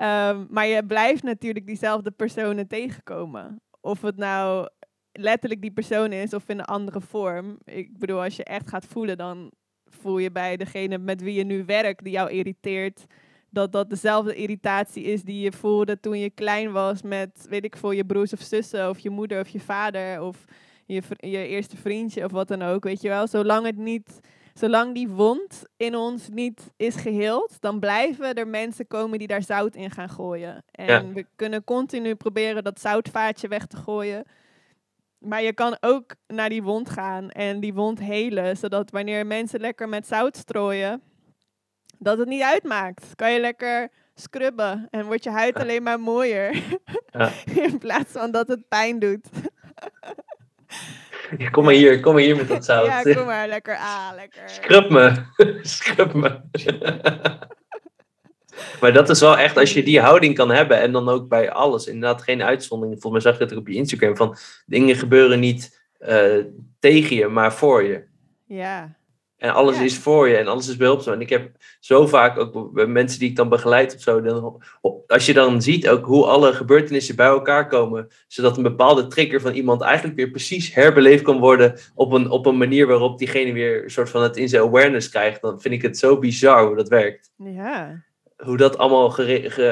Um, maar je blijft natuurlijk diezelfde personen tegenkomen. Of het nou letterlijk die persoon is of in een andere vorm. Ik bedoel, als je echt gaat voelen, dan voel je bij degene met wie je nu werkt, die jou irriteert, dat dat dezelfde irritatie is die je voelde toen je klein was met, weet ik veel, je broers of zussen, of je moeder of je vader, of je, je eerste vriendje of wat dan ook, weet je wel. Zolang het niet, zolang die wond in ons niet is geheeld, dan blijven er mensen komen die daar zout in gaan gooien. En we kunnen continu proberen dat zoutvaatje weg te gooien. Maar je kan ook naar die wond gaan en die wond helen, zodat wanneer mensen lekker met zout strooien, dat het niet uitmaakt. Kan je lekker scrubben en wordt je huid alleen maar mooier. [LAUGHS] Ja. [LAUGHS] In plaats van dat het pijn doet. [LAUGHS] Ja, kom maar hier, kom maar hier met dat zout. Ja, kom maar, lekker. Ah, lekker. Scrub me. Scrub me. Maar dat is wel echt, als je die houding kan hebben en dan ook bij alles, inderdaad geen uitzondering. Volgens mij zag je dat ook op je Instagram, van dingen gebeuren niet uh, tegen je, maar voor je. Ja. En alles Ja. is voor je en alles is behulpzaam. En ik heb zo vaak ook bij mensen die ik dan begeleid of zo, dan, als je dan ziet ook hoe alle gebeurtenissen bij elkaar komen, zodat een bepaalde trigger van iemand eigenlijk weer precies herbeleefd kan worden op een, op een manier waarop diegene weer een soort van het in zijn awareness krijgt, dan vind ik het zo bizar hoe dat werkt Ja. Hoe dat allemaal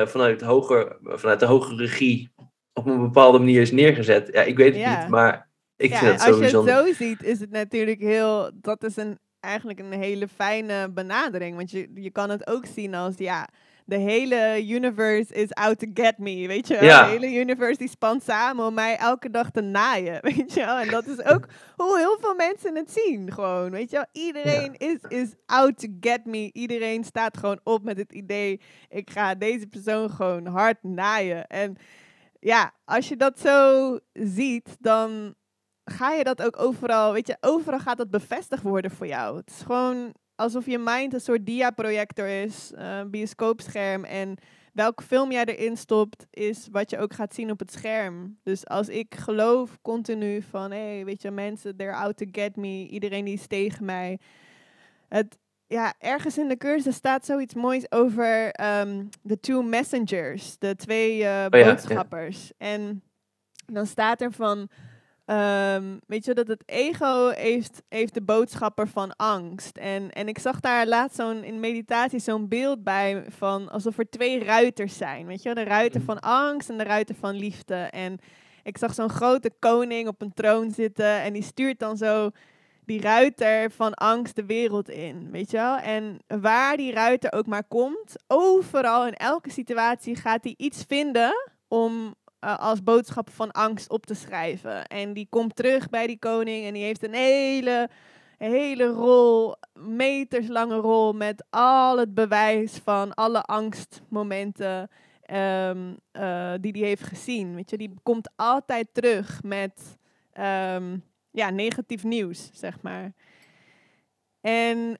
vanuit, hoger, vanuit de hogere regie op een bepaalde manier is neergezet. Ja, ik weet het Ja. niet, maar ik ja, vind het zo als je het zo ziet, is het natuurlijk heel. Dat is een, eigenlijk een hele fijne benadering. Want je, je kan het ook zien als ja. De hele universe is out to get me, weet je? Ja. De hele universe die spant samen om mij elke dag te naaien, [LAUGHS] weet je wel? En dat is ook hoe heel veel mensen het zien, gewoon, weet je wel? Iedereen is, is out to get me. Iedereen staat gewoon op met het idee, ik ga deze persoon gewoon hard naaien. En ja, als je dat zo ziet, dan ga je dat ook overal, weet je, overal gaat dat bevestigd worden voor jou. Het is gewoon alsof je mind een soort dia-projector is, een bioscoopscherm. En welke film jij erin stopt, is wat je ook gaat zien op het scherm. Dus als ik geloof continu van, hé, hey, weet je, mensen, they're out to get me, iedereen die is tegen mij. Het, ja, ergens in de cursus staat zoiets moois over ehm, de two messengers, de twee eh, Oh ja, boodschappers. En dan staat er van, ehm, weet je, dat het ego heeft, heeft de boodschapper van angst. En, en ik zag daar laatst zo'n in meditatie zo'n beeld bij van alsof er twee ruiters zijn. Weet je, de ruiter van angst en de ruiter van liefde. En ik zag zo'n grote koning op een troon zitten en die stuurt dan zo die ruiter van angst de wereld in, weet je wel? En waar die ruiter ook maar komt, overal in elke situatie gaat hij iets vinden om uh, als boodschap van angst op te schrijven. En die komt terug bij die koning en die heeft een hele, hele rol, meterslange rol met al het bewijs van alle angstmomenten um, uh, die hij heeft gezien. Weet je, die komt altijd terug met um, ja, negatief nieuws, zeg maar. En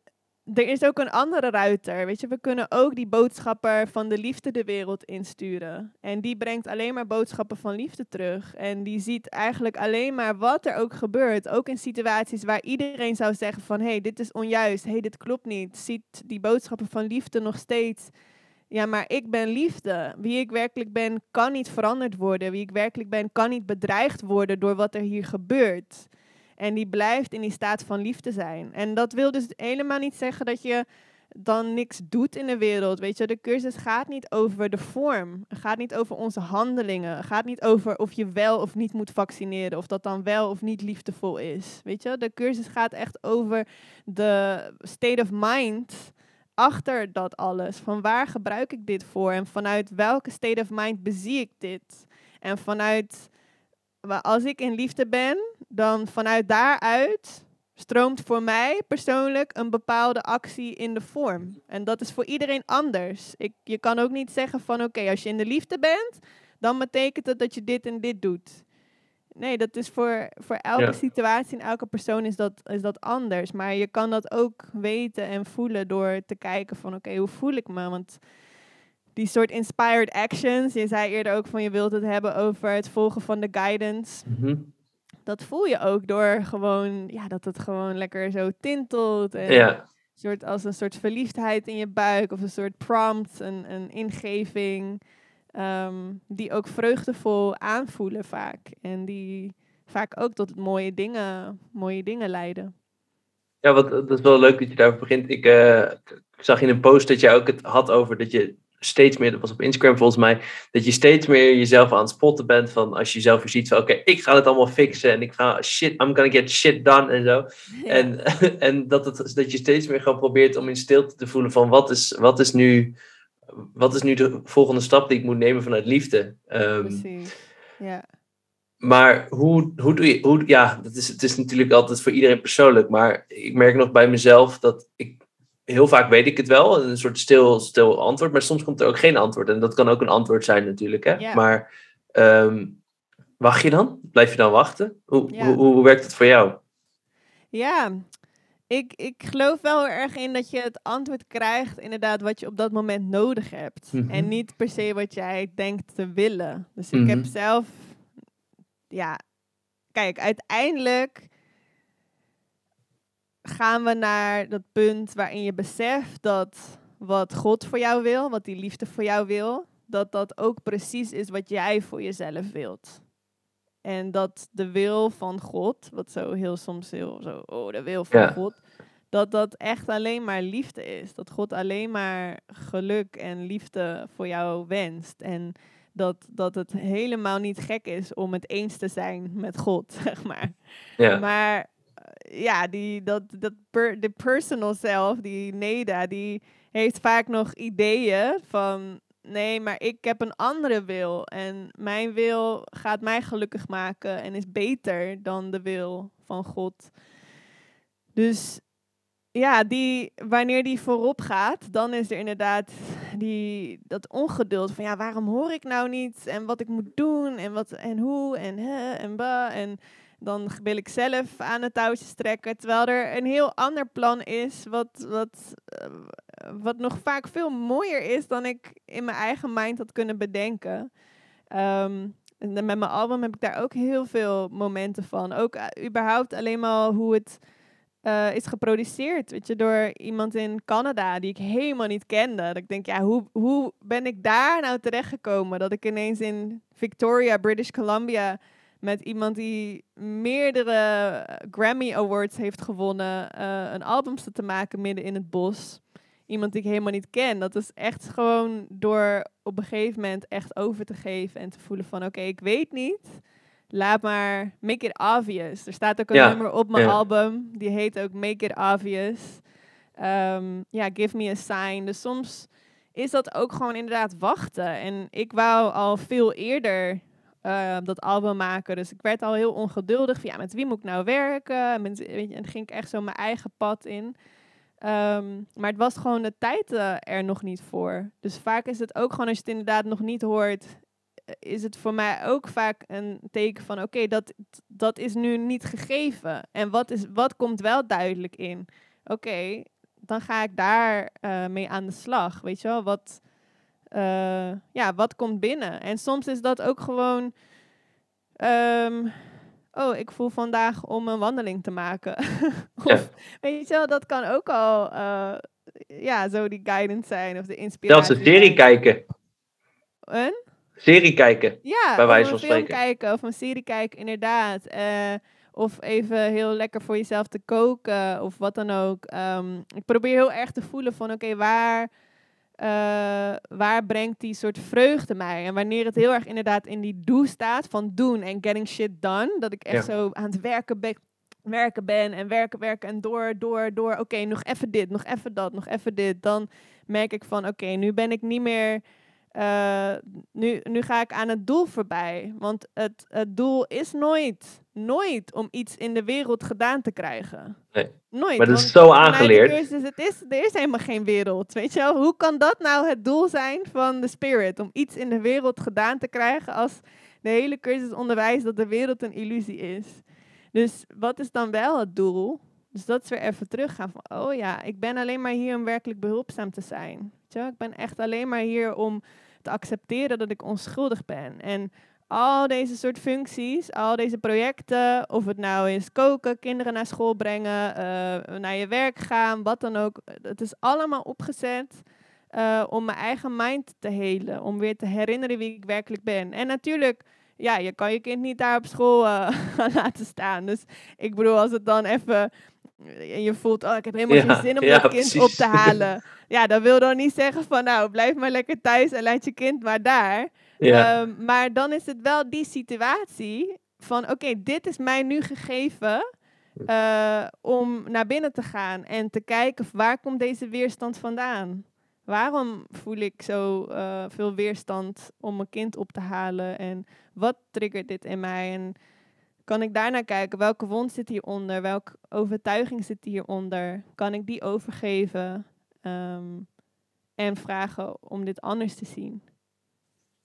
er is ook een andere ruiter. Weet je, we kunnen ook die boodschapper van de liefde de wereld insturen. En die brengt alleen maar boodschappen van liefde terug. En die ziet eigenlijk alleen maar wat er ook gebeurt. Ook in situaties waar iedereen zou zeggen van... hé, hey, dit is onjuist, hé, hey, dit klopt niet. Ziet die boodschappen van liefde nog steeds... Ja, maar ik ben liefde. Wie ik werkelijk ben, kan niet veranderd worden. Wie ik werkelijk ben, kan niet bedreigd worden door wat er hier gebeurt. En die blijft in die staat van liefde zijn. En dat wil dus helemaal niet zeggen dat je dan niks doet in de wereld. Weet je, de cursus gaat niet over de vorm. Het gaat niet over onze handelingen. Het gaat niet over of je wel of niet moet vaccineren. Of dat dan wel of niet liefdevol is. Weet je, de cursus gaat echt over de state of mind achter dat alles. Van waar gebruik ik dit voor? En vanuit welke state of mind bezie ik dit? En vanuit, als ik in liefde ben, dan vanuit daaruit stroomt voor mij persoonlijk een bepaalde actie in de vorm. En dat is voor iedereen anders. Ik, je kan ook niet zeggen van oké, als je in de liefde bent, dan betekent het dat je dit en dit doet. Nee, dat is voor, voor elke situatie en elke persoon is dat, is dat anders. Maar je kan dat ook weten en voelen door te kijken van oké, hoe voel ik me? Want die soort inspired actions, je zei eerder ook van je wilt het hebben over het volgen van de guidance. Mhm dat voel je ook door gewoon, ja, dat het gewoon lekker zo tintelt. En ja. soort, als een soort verliefdheid in je buik of een soort prompt, een, een ingeving. Ehm, die ook vreugdevol aanvoelen vaak. En die vaak ook tot mooie dingen, mooie dingen leiden. Ja, wat, dat is wel leuk dat je daarover begint. Ik, uh, ik zag in een post dat je ook het had over dat je steeds meer, dat was op Instagram volgens mij, dat je steeds meer jezelf aan het spotten bent van als je zelf weer ziet van oké, ik ga het allemaal fixen en ik ga shit, I'm gonna get shit done en zo. En, [LAUGHS] en dat, het, dat je steeds meer gewoon probeert om in stilte te voelen van wat is, wat is nu wat is nu de volgende stap die ik moet nemen vanuit liefde? Um, Precies, ja. Maar hoe, hoe doe je, hoe, ja, dat is, het is natuurlijk altijd voor iedereen persoonlijk, maar ik merk nog bij mezelf dat ik heel vaak weet ik het wel, een soort stil, stil antwoord, maar soms komt er ook geen antwoord. En dat kan ook een antwoord zijn natuurlijk. Hè? Maar um, wacht je dan? Blijf je dan wachten? Hoe, hoe, hoe, werkt het voor jou? Ja, ik, ik geloof wel erg in dat je het antwoord krijgt, inderdaad, wat je op dat moment nodig hebt. Mhm. En niet per se wat jij denkt te willen. Dus ik heb mhm. zelf, ja, kijk, uiteindelijk gaan we naar dat punt waarin je beseft dat wat God voor jou wil, wat die liefde voor jou wil, dat dat ook precies is wat jij voor jezelf wilt. En dat de wil van God, wat zo heel soms heel zo, oh, de wil van God, dat dat echt alleen maar liefde is. Dat God alleen maar geluk en liefde voor jou wenst. En dat, dat het helemaal niet gek is om het eens te zijn met God, [LAUGHS] zeg maar. Ja. Maar ja, die, dat, dat de personal self, die Neda, die heeft vaak nog ideeën van nee, maar ik heb een andere wil. En mijn wil gaat mij gelukkig maken en is beter dan de wil van God. Dus ja, die, wanneer die voorop gaat, dan is er inderdaad die, dat ongeduld van ja, waarom hoor ik nou niet? En wat ik moet doen en wat en hoe en hè en ba. En dan wil ik zelf aan het touwtjes trekken. Terwijl er een heel ander plan is, wat, wat, eh, wat nog vaak veel mooier is dan ik in mijn eigen mind had kunnen bedenken. Um, en met mijn album heb ik daar ook heel veel momenten van. Ook uh, überhaupt alleen maar hoe het uh, is geproduceerd. Weet je, door iemand in Canada die ik helemaal niet kende. Dat ik denk, ja, hoe, hoe ben ik daar nou terechtgekomen? Dat ik ineens in Victoria, British Columbia met iemand die meerdere Grammy Awards heeft gewonnen, uh, een album te maken midden in het bos. Iemand die ik helemaal niet ken. Dat is echt gewoon door op een gegeven moment echt over te geven en te voelen van oké, ik weet niet. Laat maar make it obvious. Er staat ook een nummer op mijn album. Die heet ook Make it obvious. Ehm, ja, give me a sign. Dus soms is dat ook gewoon inderdaad wachten. En ik wou al veel eerder uh, dat album maken. Dus ik werd al heel ongeduldig. Van, ja, met wie moet ik nou werken? En ging ik echt zo mijn eigen pad in. Ehm, maar het was gewoon de tijd uh, er nog niet voor. Dus vaak is het ook gewoon als je het inderdaad nog niet hoort, eh, is het voor mij ook vaak een teken van oké, dat, dat is nu niet gegeven. En wat, is, wat komt wel duidelijk in? Oké, dan ga ik daar uh, mee aan de slag. Weet je wel, wat, uh, ja, wat komt binnen? En soms is dat ook gewoon. Um, oh, ik voel vandaag om een wandeling te maken. [LAUGHS] of, Weet je wel, dat kan ook al. Uh, ja, zo die guidance zijn of de inspiratie. Zelfs een serie kijken. Een? Serie kijken. Ja, bij wijze van spreken. film kijken of een serie kijken, inderdaad. Uh, Of even heel lekker voor jezelf te koken of wat dan ook. Ehm, ik probeer heel erg te voelen van oké, waar, eh, waar brengt die soort vreugde mij? En wanneer het heel erg inderdaad in die doe staat van doen en getting shit done. Dat ik echt zo aan het werken ben, werken ben en werken, werken en door, door, door. Oké, nog even dit, nog even dat, nog even dit. Dan merk ik van oké, nu ben ik niet meer uh, nu, nu ga ik aan het doel voorbij. Want het, het doel is nooit, nooit om iets in de wereld gedaan te krijgen. Nee. Nooit. Maar dat is zo aangeleerd. Cursus, het is, er is helemaal geen wereld. Weet je wel? Hoe kan dat nou het doel zijn van de spirit? Om iets in de wereld gedaan te krijgen als de hele cursus onderwijs dat de wereld een illusie is. Dus wat is dan wel het doel? Dus dat is weer even teruggaan van, oh ja, ik ben alleen maar hier om werkelijk behulpzaam te zijn. Weet je? Ik ben echt alleen maar hier om te accepteren dat ik onschuldig ben. En al deze soort functies, al deze projecten, of het nou is koken, kinderen naar school brengen, uh, naar je werk gaan, wat dan ook. Het is allemaal opgezet uh, om mijn eigen mind te helen, om weer te herinneren wie ik werkelijk ben. En natuurlijk, ja, je kan je kind niet daar op school uh, [LAUGHS] laten staan. Dus ik bedoel, als het dan even en je voelt, oh, ik heb helemaal geen zin om ja, dat kind op te [LAUGHS] halen. Ja, dat wil dan niet zeggen van, nou, blijf maar lekker thuis en laat je kind maar daar. Um, maar dan is het wel die situatie van, oké, dit is mij nu gegeven uh, om naar binnen te gaan en te kijken waar komt deze weerstand vandaan. Waarom voel ik zo uh, veel weerstand om mijn kind op te halen en wat triggert dit in mij en kan ik daarnaar kijken? Welke wond zit hieronder? Welke overtuiging zit hieronder? Kan ik die overgeven? Um, en vragen om dit anders te zien.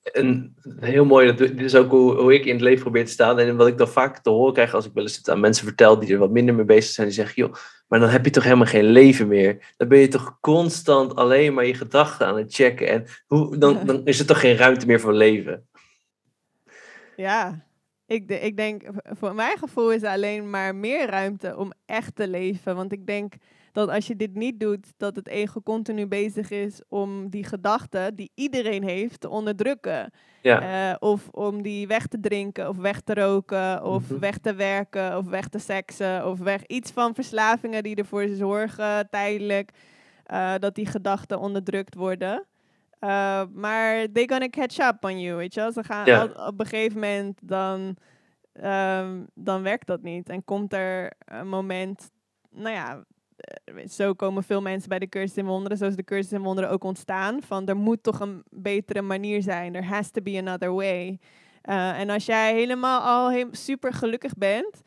En heel mooi, dit is ook hoe, hoe, ik in het leven probeer te staan. En wat ik dan vaak te horen krijg als ik wel eens aan mensen vertel die er wat minder mee bezig zijn. Die zeggen, joh, maar dan heb je toch helemaal geen leven meer. Dan ben je toch constant alleen maar je gedachten aan het checken. En hoe, dan, dan is er toch geen ruimte meer voor leven. Ja, ik, ik denk, voor mijn gevoel is er alleen maar meer ruimte om echt te leven. Want ik denk dat als je dit niet doet, dat het ego continu bezig is om die gedachten die iedereen heeft te onderdrukken. Ja. Uh, of om die weg te drinken, of weg te roken, of mhm. weg te werken, of weg te seksen, of weg iets van verslavingen die ervoor zorgen tijdelijk uh, dat die gedachten onderdrukt worden. Uh, maar they gonna catch up on you, weet je wel. Ze gaan op een gegeven moment, dan, um, dan werkt dat niet. En komt er een moment, nou ja, eh, zo komen veel mensen bij de cursus in wonderen, zoals de cursus in wonderen ook ontstaan. Van er moet toch een betere manier zijn. There has to be another way. Uh, en als jij helemaal al super gelukkig bent,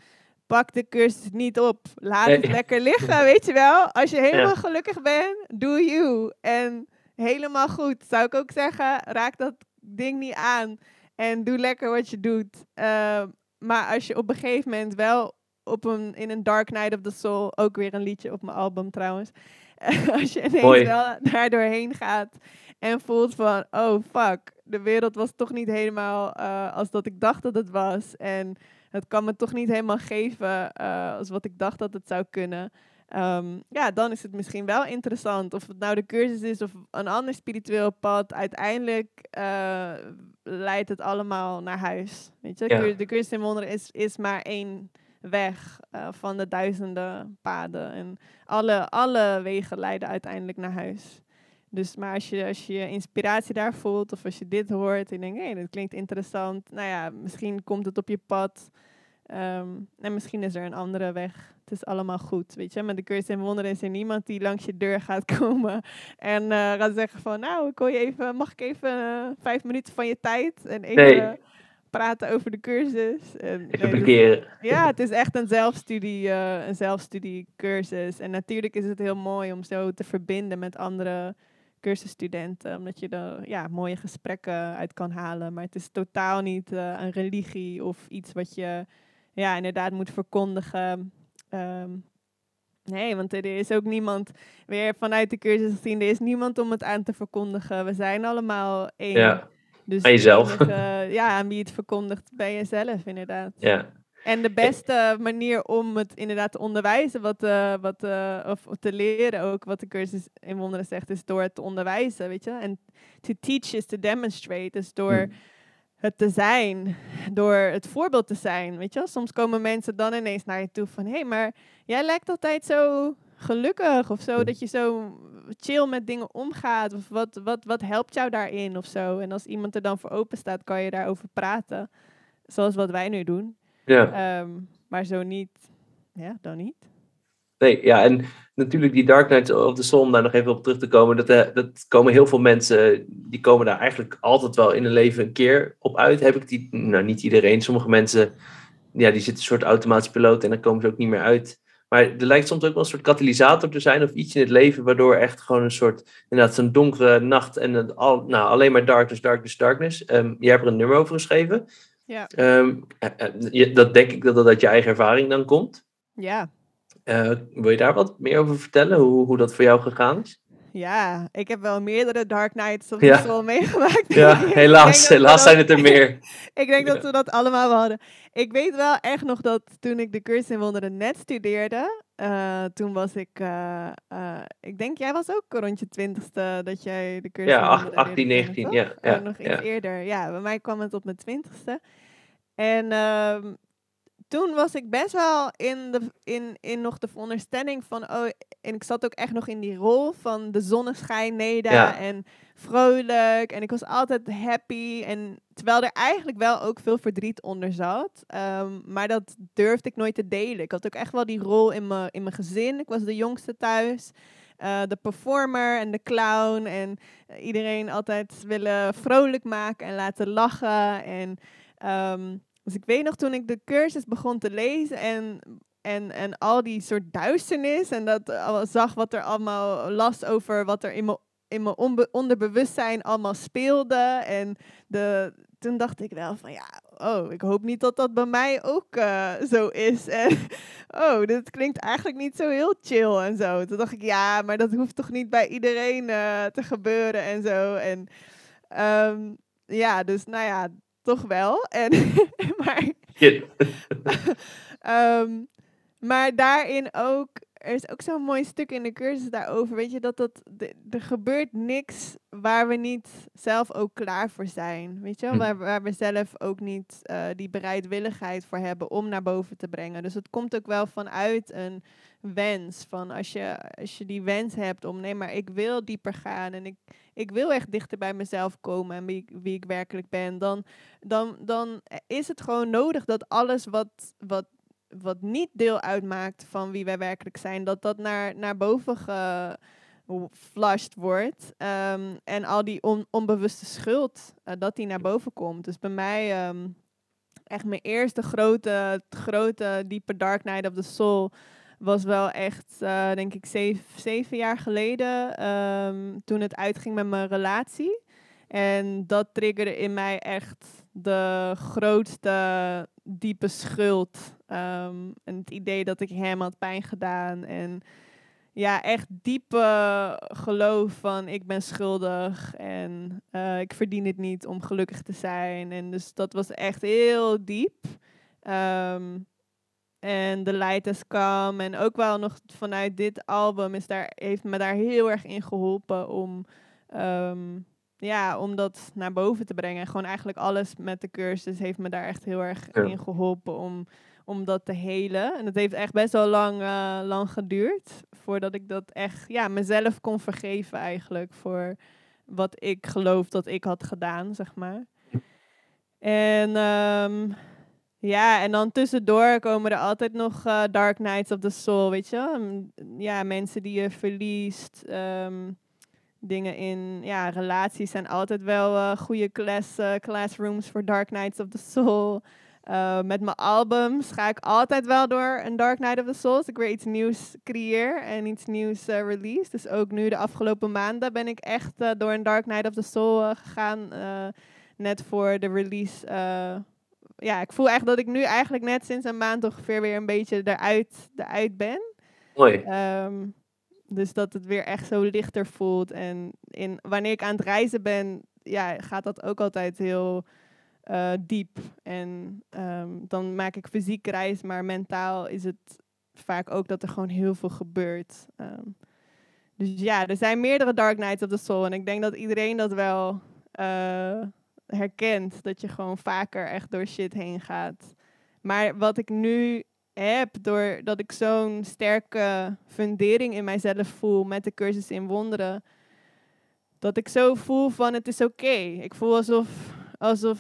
pak de cursus niet op. Laat het lekker liggen, [LAUGHS] weet je wel. Als je helemaal gelukkig bent, do you. En helemaal goed. Zou ik ook zeggen, raak dat ding niet aan. En doe lekker wat je doet. Uh, maar als je op een gegeven moment wel op een, in een Dark Night of the Soul, ook weer een liedje op mijn album trouwens. [LAUGHS] als je ineens wel daar doorheen gaat en voelt van, oh fuck, de wereld was toch niet helemaal uh, als dat ik dacht dat het was. En het kan me toch niet helemaal geven uh, als wat ik dacht dat het zou kunnen. Um, ja, dan is het misschien wel interessant. Of het nou de cursus is of een ander spiritueel pad. Uiteindelijk uh, leidt het allemaal naar huis. Weet je? De cursus in wonderen is, is maar één weg uh, van de duizenden paden. En alle, alle wegen leiden uiteindelijk naar huis. Dus maar als je, als je inspiratie daar voelt, of als je dit hoort en je denkt, hé, hey, dat klinkt interessant. Nou ja, misschien komt het op je pad. Um, en misschien is er een andere weg het is allemaal goed, weet je. Met de cursus en wonderen is er niemand die langs je deur gaat [LAUGHS] komen en uh, gaat zeggen van, nou, ik je even, mag ik even uh, vijf minuten van je tijd en even. Praten over de cursus. En, even nee, dus, ja, het is echt een zelfstudie, uh, een zelfstudiecursus. En natuurlijk is het heel mooi om zo te verbinden met andere cursusstudenten, omdat je er ja, mooie gesprekken uit kan halen. Maar het is totaal niet een religie of iets wat je ja, inderdaad moet verkondigen. Um, nee, want er is ook niemand, weer vanuit de cursus gezien, er is niemand om het aan te verkondigen. We zijn allemaal één. Ja, dus aan jezelf. [LAUGHS] ja, aan wie het verkondigt, bij jezelf inderdaad. Ja. En de beste manier om het inderdaad te onderwijzen, wat, uh, wat, uh, of te leren ook, wat de cursus in wonderen zegt, is door het te onderwijzen, weet je. En to teach is to demonstrate, dus door... Hmm het te zijn, door het voorbeeld te zijn. Weet je? Soms komen mensen dan ineens naar je toe van... hé, hey, maar jij lijkt altijd zo gelukkig of zo, dat je zo chill met dingen omgaat. Of wat, wat, wat helpt jou daarin of zo? En als iemand er dan voor open staat, kan je daarover praten. Zoals wat wij nu doen. Ja. Ehm, maar zo niet, ja, dan niet. Nee, ja, en natuurlijk die Dark Knight of the Soul, om daar nog even op terug te komen, dat, eh, dat komen heel veel mensen, die komen daar eigenlijk altijd wel in hun leven een keer op uit. Heb ik die, nou niet iedereen, sommige mensen, ja, die zitten een soort automatisch piloot en dan komen ze ook niet meer uit. Maar er lijkt soms ook wel een soort katalysator te zijn of iets in het leven, waardoor echt gewoon een soort, inderdaad, zo'n donkere nacht en het al, nou, alleen maar darkness, darkness, darkness. Um, jij hebt er een nummer over geschreven. Ja. Um, dat denk ik dat dat uit je eigen ervaring dan komt. Ja. Uh, wil je daar wat meer over vertellen, hoe, hoe dat voor jou gegaan is? Ja, ik heb wel meerdere Dark Knights of ja. meegemaakt. Ja, [LAUGHS] helaas, helaas zijn het er meer. [LAUGHS] ik denk dat we dat allemaal hadden. Ik weet wel echt nog dat toen ik de cursus in wonderen net studeerde, uh, toen was ik, uh, uh, ik denk jij was ook rond je twintigste dat jij de cursus Ja, 18, 19, ja. Oh, ja, nog iets ja. eerder. Ja, bij mij kwam het op mijn twintigste. En uh, toen was ik best wel in, de, in, in nog de veronderstelling van, oh, en ik zat ook echt nog in die rol van de zonneschijn neder ja. en vrolijk. En ik was altijd happy. En terwijl er eigenlijk wel ook veel verdriet onder zat. Um, maar dat durfde ik nooit te delen. Ik had ook echt wel die rol in mijn in mijn gezin. Ik was de jongste thuis. Uh, de performer en de clown. En uh, iedereen altijd willen vrolijk maken en laten lachen. En um, dus ik weet nog toen ik de cursus begon te lezen en, en, en al die soort duisternis en dat zag wat er allemaal las over wat er in mijn, in mijn onderbewustzijn allemaal speelde. En de, toen dacht ik wel van ja, oh, ik hoop niet dat dat bij mij ook uh, zo is. [LAUGHS] En oh, dit klinkt eigenlijk niet zo heel chill en zo. Toen dacht ik ja, maar dat hoeft toch niet bij iedereen uh, te gebeuren en zo. En um, ja, dus nou ja, toch wel. En, [LAUGHS] maar, um, [LAUGHS] maar daarin ook, er is ook zo'n mooi stuk in de cursus daarover. Weet je, dat, dat er gebeurt niks waar we niet zelf ook klaar voor zijn. Weet je, hm. waar, waar we zelf ook niet uh, die bereidwilligheid voor hebben om naar boven te brengen. Dus het komt ook wel vanuit een wens. Van als je, als je die wens hebt om nee, maar ik wil dieper gaan en ik, ik wil echt dichter bij mezelf komen en wie, wie ik werkelijk ben, dan, dan, dan is het gewoon nodig dat alles wat, wat, wat niet deel uitmaakt van wie wij werkelijk zijn, dat dat naar, naar boven geflasht wordt. Um, en al die on, onbewuste schuld, uh, dat die naar boven komt. Dus bij mij. Um, echt mijn eerste grote, grote, diepe Dark Night of the Soul was wel echt, uh, denk ik, zeven, zeven jaar geleden. Um, toen het uitging met mijn relatie. En dat triggerde in mij echt de grootste diepe schuld. Um, en het idee dat ik hem had pijn gedaan. En ja, echt diepe geloof van ik ben schuldig en uh, ik verdien het niet om gelukkig te zijn. En dus dat was echt heel diep. Um, en The Light Has Come. En ook wel nog vanuit dit album is daar, heeft me daar heel erg in geholpen om, um, ja, om dat naar boven te brengen. Gewoon eigenlijk alles met de cursus heeft me daar echt heel erg in geholpen om, om dat te helen. En het heeft echt best wel lang, uh, lang geduurd voordat ik dat echt ja, mezelf kon vergeven eigenlijk voor wat ik geloof dat ik had gedaan, zeg maar. En um, ja, en dan tussendoor komen er altijd nog uh, Dark Nights of the Soul, weet je mm, Ja, mensen die je verliest. Um, dingen in ja, relaties zijn altijd wel uh, goede class, uh, classrooms voor Dark Nights of the Soul. Met mijn albums ga ik altijd wel door een Dark Night of the Soul. Als ik weer iets nieuws creëer en iets nieuws release. Dus ook nu de afgelopen maanden ben ik echt door een Dark Night of the Soul gegaan. net voor de release ja, ik voel echt dat ik nu eigenlijk net sinds een maand ongeveer weer een beetje eruit, eruit ben. Mooi. Um, dus dat het weer echt zo lichter voelt. En in, wanneer ik aan het reizen ben, ja, gaat dat ook altijd heel uh, diep. En um, dan maak ik fysiek reis, maar mentaal is het vaak ook dat er gewoon heel veel gebeurt. Um, dus ja, er zijn meerdere Dark Nights of the Soul. En ik denk dat iedereen dat wel uh, herkent. Dat je gewoon vaker echt door shit heen gaat. Maar wat ik nu heb, doordat ik zo'n sterke fundering in mijzelf voel met de cursus in wonderen, dat ik zo voel van het is oké. Ik voel alsof, alsof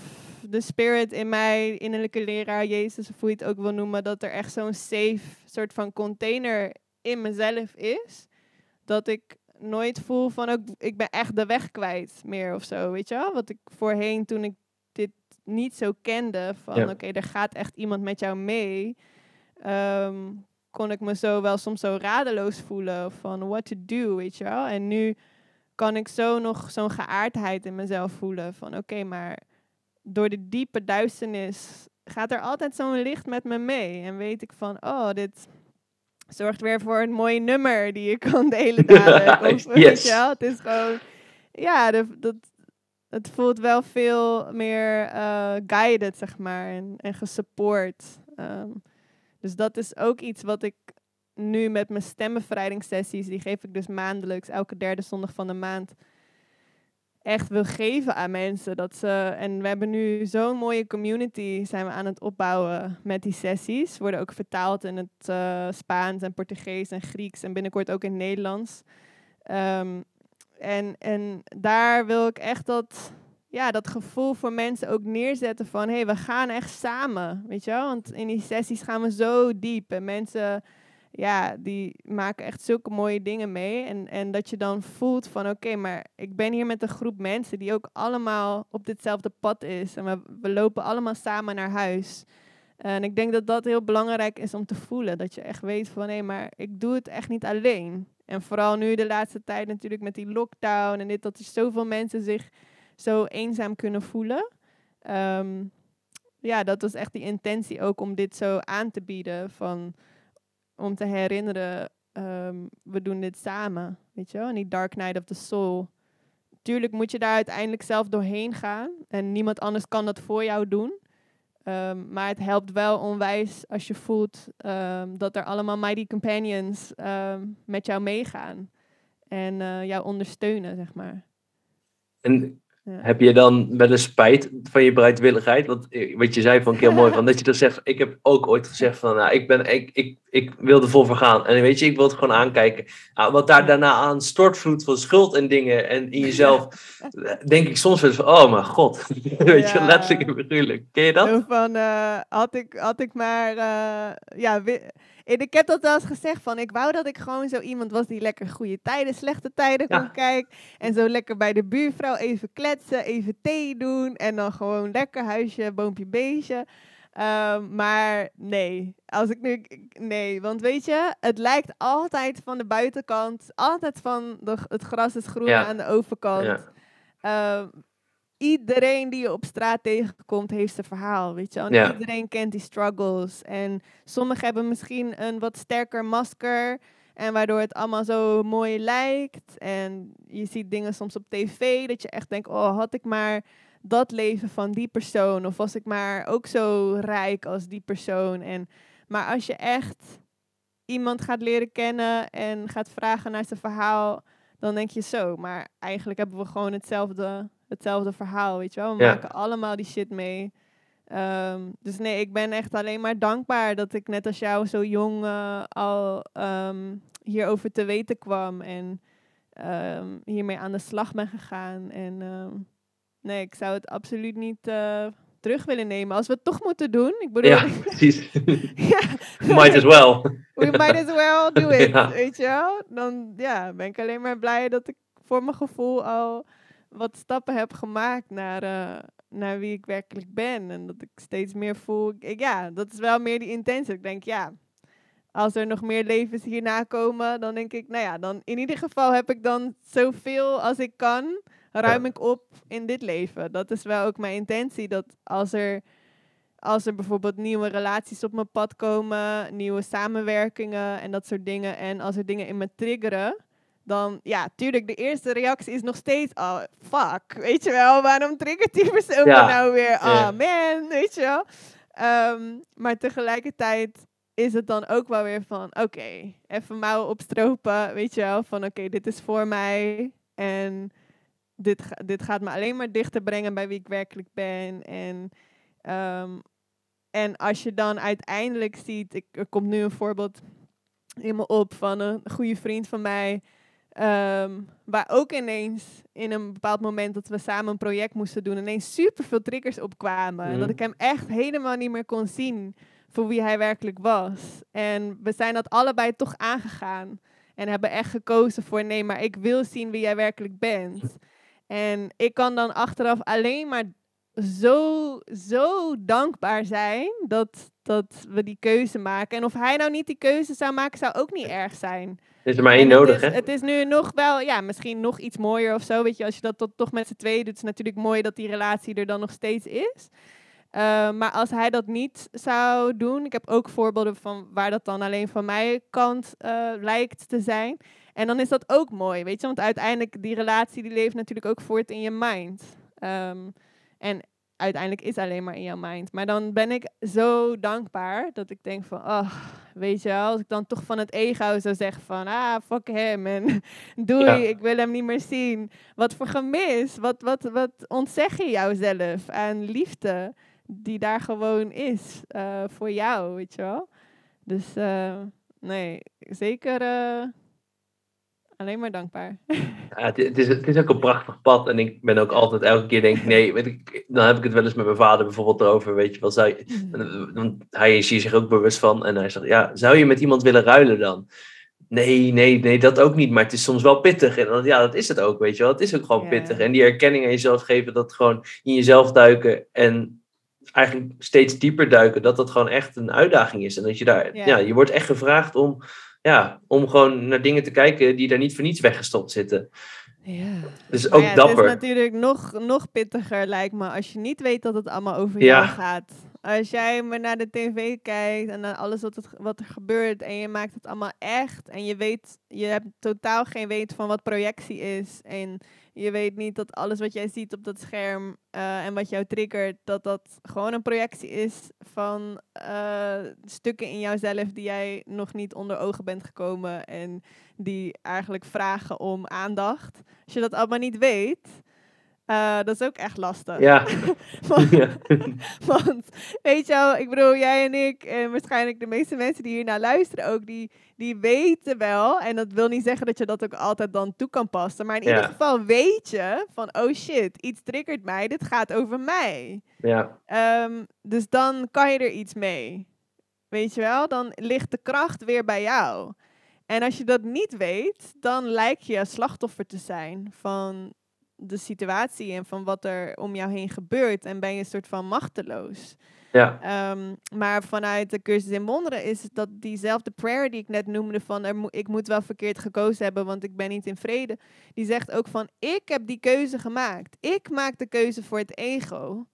de spirit in mij, innerlijke leraar, Jezus, of hoe je het ook wil noemen, dat er echt zo'n safe soort van container in mezelf is. Dat ik nooit voel van ook, ik ben echt de weg kwijt meer of zo, weet je wel? Wat ik voorheen toen ik dit niet zo kende, van oké, er gaat echt iemand met jou mee, ehm, kon ik me zo wel soms zo radeloos voelen van what to do, weet je wel? En nu kan ik zo nog zo'n geaardheid in mezelf voelen van oké, maar door de diepe duisternis gaat er altijd zo'n licht met me mee. En weet ik van, oh, dit zorgt weer voor een mooi nummer die je kan delen dadelijk. [LAUGHS] Of, weet je wel, het is gewoon, ja, dat, het voelt wel veel meer uh, guided, zeg maar, en, en gesupport. Ehm, dus dat is ook iets wat ik nu met mijn stembevrijdingssessies, die geef ik dus maandelijks, elke derde zondag van de maand, echt wil geven aan mensen. Dat ze, en we hebben nu zo'n mooie community zijn we aan het opbouwen met die sessies. Worden ook vertaald in het uh, Spaans en Portugees en Grieks en binnenkort ook in Nederlands. Ehm, en, en daar wil ik echt dat, ja, dat gevoel voor mensen ook neerzetten van... hé, hey, we gaan echt samen, weet je wel? Want in die sessies gaan we zo diep en mensen ja, die maken echt zulke mooie dingen mee. En, en dat je dan voelt van oké, maar ik ben hier met een groep mensen die ook allemaal op ditzelfde pad is. En we, we lopen allemaal samen naar huis. En ik denk dat dat heel belangrijk is om te voelen. Dat je echt weet van hé, maar ik doe het echt niet alleen. En vooral nu de laatste tijd natuurlijk met die lockdown en dit, dat er zoveel mensen zich zo eenzaam kunnen voelen. Um, ja, dat was echt die intentie ook om dit zo aan te bieden van om te herinneren, ehm, we doen dit samen, weet je wel? En die Dark Night of the Soul. Tuurlijk moet je daar uiteindelijk zelf doorheen gaan en niemand anders kan dat voor jou doen. Ehm, maar het helpt wel onwijs als je voelt um, dat er allemaal mighty companions met jou meegaan en uh, jou ondersteunen, zeg maar. En heb je dan wel eens spijt van je bereidwilligheid? Want eh, wat je zei vond ik heel mooi. [LAUGHS] Van dat je dan zegt, ik heb ook ooit gezegd van, nou, ik, ben, ik, ik, ik wil er vol voor gaan. En weet je, ik wil het gewoon aankijken. Nou, wat daar daarna aan stortvloed van schuld en dingen en in jezelf, [LAUGHS] denk ik soms wel van, oh mijn god. [LAUGHS] weet je, letterlijk en figuurlijk. Ken je dat? van, uh, had, ik, had ik maar, uh, ja, en ik heb dat wel eens gezegd van, ik wou dat ik gewoon zo iemand was die lekker goede tijden, slechte tijden kon kijken. En zo lekker bij de buurvrouw even kletsen, even thee doen. En dan gewoon lekker huisje, boompje, beestje. Um, maar nee, als ik nu. Nee, want weet je, het lijkt altijd van de buitenkant, altijd van de, het gras is groen aan de overkant. Ja. Um, iedereen die je op straat tegenkomt, heeft zijn verhaal, weet je En iedereen kent die struggles. En sommigen hebben misschien een wat sterker masker. En waardoor het allemaal zo mooi lijkt. En je ziet dingen soms op tv dat je echt denkt, oh, had ik maar dat leven van die persoon. Of was ik maar ook zo rijk als die persoon. En, maar als je echt iemand gaat leren kennen en gaat vragen naar zijn verhaal, dan denk je zo. Maar eigenlijk hebben we gewoon hetzelfde hetzelfde verhaal, weet je wel. We maken allemaal die shit mee. Ehm, dus nee, ik ben echt alleen maar dankbaar dat ik net als jou zo jong uh, al um, hierover te weten kwam en um, hiermee aan de slag ben gegaan. En nee, ik zou het absoluut niet uh, terug willen nemen als we het toch moeten doen. Ik bedoel, ja, [LAUGHS] precies. [LAUGHS] ja. Might as well. [LAUGHS] We might as well do it, weet je wel. Dan ja, ben ik alleen maar blij dat ik voor mijn gevoel al wat stappen heb gemaakt naar, uh, naar wie ik werkelijk ben. En dat ik steeds meer voel. Ik, ja, dat is wel meer die intentie. Ik denk, ja, als er nog meer levens hierna komen, dan denk ik, nou ja, dan in ieder geval heb ik dan zoveel als ik kan, ruim ik op in dit leven. Dat is wel ook mijn intentie. Dat als er, als er bijvoorbeeld nieuwe relaties op mijn pad komen, nieuwe samenwerkingen en dat soort dingen. En als er dingen in me triggeren dan ja, tuurlijk, de eerste reactie is nog steeds, oh, fuck, weet je wel, waarom triggert die persoon ja. nou weer? Oh man, weet je wel. Ehm, maar tegelijkertijd is het dan ook wel weer van, oké, even mouwen opstropen, weet je wel, van oké, dit is voor mij en dit, dit gaat me alleen maar dichter brengen bij wie ik werkelijk ben. En, ehm, en als je dan uiteindelijk ziet, ik, er komt nu een voorbeeld in me op van een goede vriend van mij. Ehm, waar ook ineens in een bepaald moment dat we samen een project moesten doen, ineens super veel triggers opkwamen. En dat ik hem echt helemaal niet meer kon zien voor wie hij werkelijk was. En we zijn dat allebei toch aangegaan. En hebben echt gekozen voor nee, maar ik wil zien wie jij werkelijk bent. En ik kan dan achteraf alleen maar zo, zo dankbaar zijn dat, dat we die keuze maken. En of hij nou niet die keuze zou maken, zou ook niet erg zijn. Is er maar één nodig, hè? Het is nu nog wel, ja, misschien nog iets mooier of zo. Weet je, als je dat tot, toch met z'n tweeën doet, is het natuurlijk mooi dat die relatie er dan nog steeds is. Uh, maar als hij dat niet zou doen, ik heb ook voorbeelden van waar dat dan alleen van mijn kant uh, lijkt te zijn. En dan is dat ook mooi, weet je, want uiteindelijk die relatie die leeft natuurlijk ook voort in je mind. Um, en uiteindelijk is alleen maar in jouw mind. Maar dan ben ik zo dankbaar dat ik denk van, oh, weet je wel, als ik dan toch van het ego zou zeggen van, ah, fuck hem en [LAUGHS] doei, ik wil hem niet meer zien. Wat voor gemis, wat, wat, wat ontzeg je jouzelf aan liefde die daar gewoon is uh, voor jou, weet je wel. Dus uh, nee, zeker uh, alleen maar dankbaar. Ja, het, het, is, het is ook een prachtig pad. En ik ben ook altijd elke keer denk nee, weet ik, dan heb ik het wel eens met mijn vader bijvoorbeeld erover, weet je wel. Zou je, mm. want hij is hier zich ook bewust van. En hij zegt, ja, zou je met iemand willen ruilen dan? Nee, nee, nee, dat ook niet. Maar het is soms wel pittig. En ja, dat is het ook, weet je wel. Het is ook gewoon pittig. En die erkenning aan jezelf geven, dat gewoon in jezelf duiken en eigenlijk steeds dieper duiken, dat dat gewoon echt een uitdaging is. En dat je daar, ja, je wordt echt gevraagd om, ja, om gewoon naar dingen te kijken die daar niet voor niets weggestopt zitten. Ja. Dus ook ja, dapper. Het is natuurlijk nog, nog pittiger, lijkt me, als je niet weet dat het allemaal over jou gaat. Als jij maar naar de tv kijkt en naar alles wat, het, wat er gebeurt en je maakt het allemaal echt en je weet, je hebt totaal geen weet van wat projectie is en je weet niet dat alles wat jij ziet op dat scherm uh, en wat jou triggert, dat dat gewoon een projectie is van uh, stukken in jouzelf die jij nog niet onder ogen bent gekomen en die eigenlijk vragen om aandacht. Als je dat allemaal niet weet, uh, dat is ook echt lastig. Ja. [LAUGHS] want, [LAUGHS] want, weet je wel, ik bedoel, jij en ik en waarschijnlijk de meeste mensen die hier naar luisteren ook, die, die weten wel, en dat wil niet zeggen dat je dat ook altijd dan toe kan passen, maar in ieder geval weet je van, oh shit, iets triggert mij, dit gaat over mij. Ja. Um, dus dan kan je er iets mee. Weet je wel, dan ligt de kracht weer bij jou. En als je dat niet weet, dan lijkt je slachtoffer te zijn van de situatie en van wat er om jou heen gebeurt. En ben je een soort van machteloos. Ja. Um, maar vanuit de cursus in wonderen is dat diezelfde prayer die ik net noemde van er mo ik moet wel verkeerd gekozen hebben, want ik ben niet in vrede. Die zegt ook van ik heb die keuze gemaakt. Ik maak de keuze voor het ego.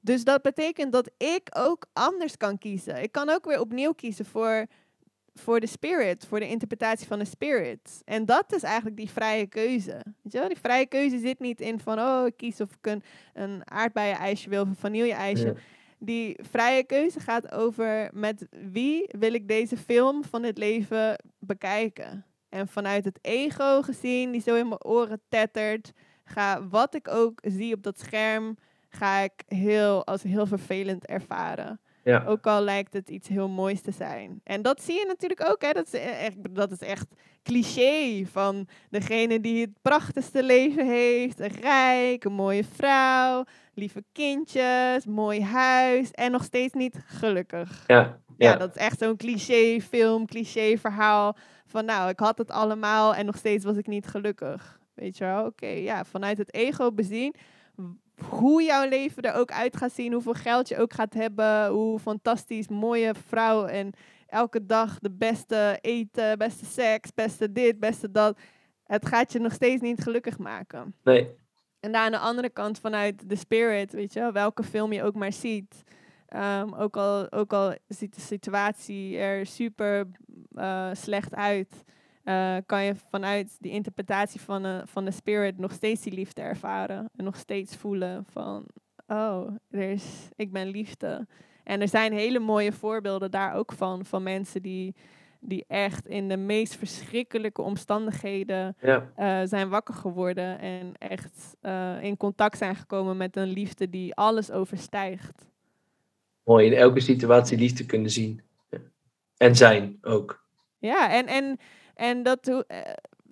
Dus dat betekent dat ik ook anders kan kiezen. Ik kan ook weer opnieuw kiezen voor voor de spirit, voor de interpretatie van de spirit. En dat is eigenlijk die vrije keuze. Weet je wel? Die vrije keuze zit niet in van, oh, ik kies of ik een, een aardbeien-ijsje wil of een vanille-ijsje. Die vrije keuze gaat over met wie wil ik deze film van het leven bekijken. En vanuit het ego gezien, die zo in mijn oren tettert, ga wat ik ook zie op dat scherm, ga ik heel, als heel vervelend ervaren. Ja. Ook al lijkt het iets heel moois te zijn. En dat zie je natuurlijk ook. Hè? Dat, is e-, echt, dat is echt cliché van degene die het prachtigste leven heeft. Een rijk, een mooie vrouw, lieve kindjes, mooi huis en nog steeds niet gelukkig. Ja, ja. dat is echt zo'n cliché film, cliché verhaal. Van nou, ik had het allemaal en nog steeds was ik niet gelukkig. Weet je wel? Oké, ja, vanuit het ego bezien hoe jouw leven er ook uit gaat zien, hoeveel geld je ook gaat hebben, hoe fantastisch mooie vrouw en elke dag de beste eten, beste seks, beste dit, beste dat. Het gaat je nog steeds niet gelukkig maken. Nee. En daar aan de andere kant vanuit de spirit, weet je, welke film je ook maar ziet. Um, ook, al, ook al ziet de situatie er super uh, slecht uit. Uh, kan je vanuit die interpretatie van, de, van de spirit nog steeds die liefde ervaren. En nog steeds voelen van, oh, er is, ik ben liefde. En er zijn hele mooie voorbeelden daar ook van, van mensen die die echt in de meest verschrikkelijke omstandigheden Ja. eh, zijn wakker geworden en echt eh, in contact zijn gekomen met een liefde die alles overstijgt. Mooi, in elke situatie liefde kunnen zien. En zijn ook. Ja, en, en, en dat eh,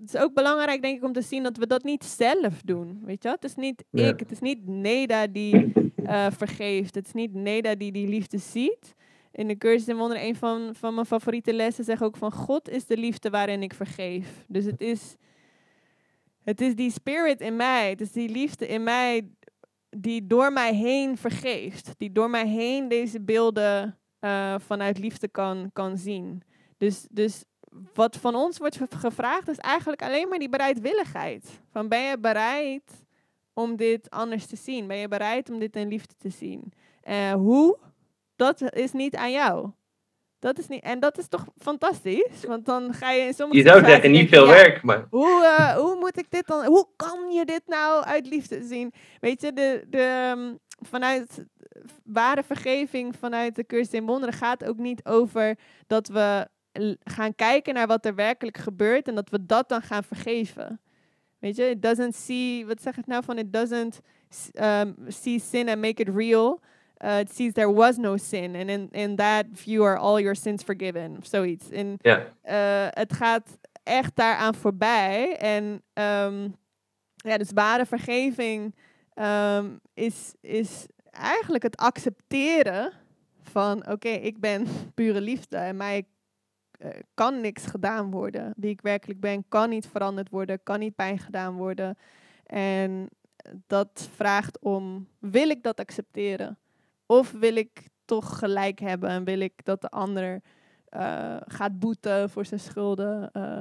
het is ook belangrijk, denk ik, om te zien dat we dat niet zelf doen. Weet je? Het is niet Ja. ik, het is niet Neda die [COUGHS] eh, vergeeft. Het is niet Neda die die liefde ziet. In de cursus in wonderen, een van, van mijn favoriete lessen zegt ook van God is de liefde waarin ik vergeef. Dus het is, het is die spirit in mij, het is die liefde in mij die door mij heen vergeeft. Die door mij heen deze beelden eh, vanuit liefde kan, kan zien. Dus, dus wat van ons wordt gevraagd is eigenlijk alleen maar die bereidwilligheid. Van ben je bereid om dit anders te zien? Ben je bereid om dit in liefde te zien? Eh, hoe? Dat is niet aan jou. Dat is niet, en dat is toch fantastisch? Want dan ga je in sommige Je zou zeggen, niet veel ja, werk, maar hoe, eh, hoe moet ik dit dan? Hoe kan je dit nou uit liefde zien? Weet je, de, de, ehm, vanuit ware vergeving vanuit de cursus in wonderen gaat ook niet over dat we gaan kijken naar wat er werkelijk gebeurt en dat we dat dan gaan vergeven. Weet je, it doesn't see, wat zeg ik nou van, it doesn't um, see sin and make it real. Uh, it sees there was no sin. And in, in that view are all your sins forgiven. Of zoiets. In, ja. eh, het gaat echt daaraan voorbij. En ehm, ja, dus ware vergeving ehm, is, is eigenlijk het accepteren van oké, ik ben [LAUGHS] pure liefde en mij eh, kan niks gedaan worden. Wie ik werkelijk ben, kan niet veranderd worden, kan niet pijn gedaan worden. En dat vraagt om, wil ik dat accepteren? Of wil ik toch gelijk hebben en wil ik dat de ander eh, gaat boeten voor zijn schulden? eh,